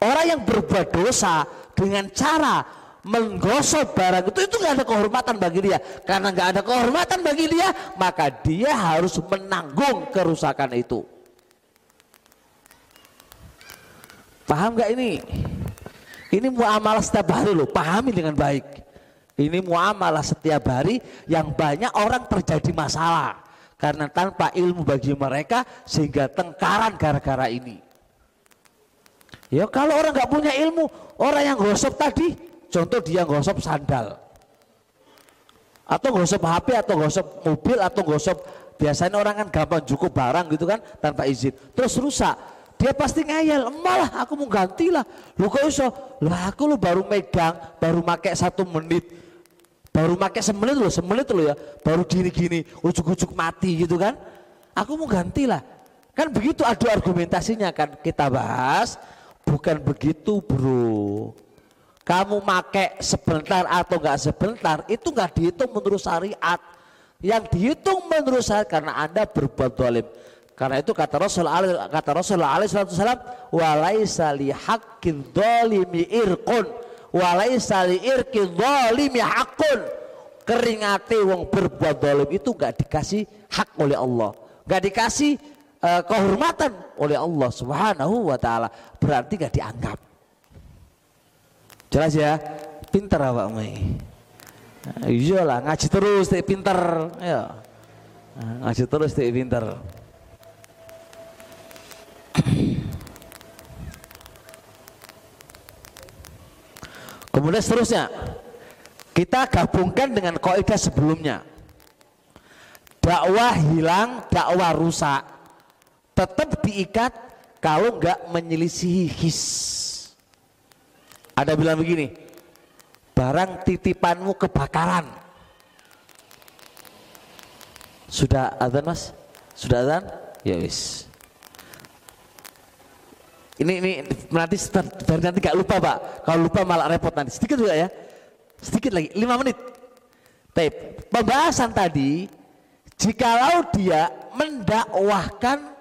A: Orang yang berbuat dosa dengan cara menggosok barang itu itu enggak ada kehormatan bagi dia, karena enggak ada kehormatan bagi dia, maka dia harus menanggung kerusakan itu. Paham nggak ini? Ini muamalah setiap hari loh, pahami dengan baik. Ini muamalah setiap hari yang banyak orang terjadi masalah. Karena tanpa ilmu bagi mereka sehingga tengkaran gara-gara ini. Ya kalau orang nggak punya ilmu, orang yang gosok tadi, contoh dia gosok sandal. Atau gosok HP atau gosok mobil atau gosok biasanya orang kan gampang cukup barang gitu kan tanpa izin. Terus rusak dia pasti ngeyel, malah aku mau ganti lah. Lu kok iso? Lah aku lu baru megang, baru make satu menit. Baru make semenit loh, semenit loh ya. Baru gini-gini, ujuk-ujuk mati gitu kan. Aku mau ganti lah. Kan begitu adu argumentasinya kan kita bahas. Bukan begitu bro. Kamu make sebentar atau enggak sebentar, itu enggak dihitung menurut syariat. Yang dihitung menurut syariat karena Anda berbuat dolim. Karena itu kata Rasul kata Rasulullah alaihi wasallam walaisa li haqqin dzalimi irqun walaisa li irqi dzalimi haqqun. Keringate wong berbuat zalim itu enggak dikasih hak oleh Allah. Enggak dikasih uh, kehormatan oleh Allah Subhanahu wa taala. Berarti enggak dianggap. Jelas ya? Pinter apa mai? Iya lah ngaji terus teh pinter ya. Ngaji terus teh pinter. Kemudian seterusnya kita gabungkan dengan kaidah sebelumnya. Dakwah hilang, dakwah rusak. Tetap diikat kalau nggak menyelisihi his. Ada bilang begini, barang titipanmu kebakaran. Sudah azan mas? Sudah azan? Ya wis. Ini ini nanti dari nanti gak lupa pak. Kalau lupa malah repot nanti. Sedikit juga ya. Sedikit lagi, lima menit. Tape. Pembahasan tadi, jikalau dia mendakwahkan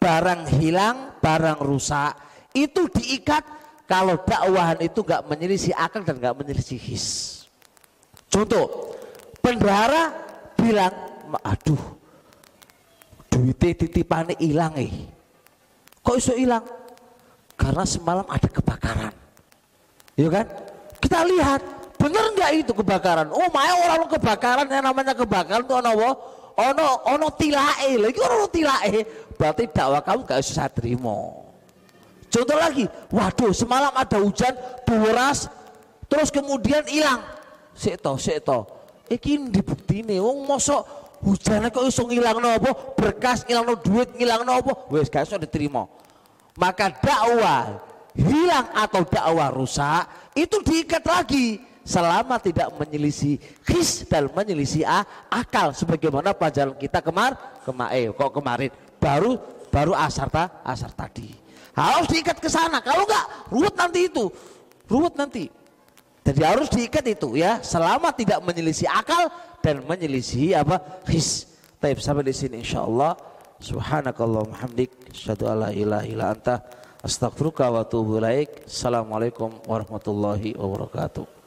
A: barang hilang, barang rusak, itu diikat kalau dakwahan itu nggak menyelisih akal dan nggak menyelisih his. Contoh, bendahara bilang, aduh, duitnya titipannya hilang eh Kok iso hilang? Karena semalam ada kebakaran. Ya kan? Kita lihat, bener nggak itu kebakaran? Oh, maya orang kebakaran yang namanya kebakaran itu ono ono ono tilae lagi ono tilae berarti dakwah kamu gak usah terima contoh lagi waduh semalam ada hujan deras terus kemudian hilang. Sik to sik to iki dibuktine wong mosok hujannya kok iso ngilang nopo berkas ngilang no duit ngilang nopo wes gak iso diterima. Maka dakwah hilang atau dakwah rusak itu diikat lagi selama tidak menyelisih his dan menyelisih a, akal. Sebagaimana pelajaran kita kemar kemarin eh, kok kemarin? Baru baru asar ta, asar tadi harus diikat ke sana. Kalau enggak ruwet nanti itu. Ruwet nanti. Jadi harus diikat itu ya. Selama tidak menyelisih akal dan menyelisih apa? His. Taib sampai di sini insyaallah. Subhanakallah hamdik asyhadu alla ilaha illa anta. Astaghfiruka wa ilaik. Assalamualaikum warahmatullahi wabarakatuh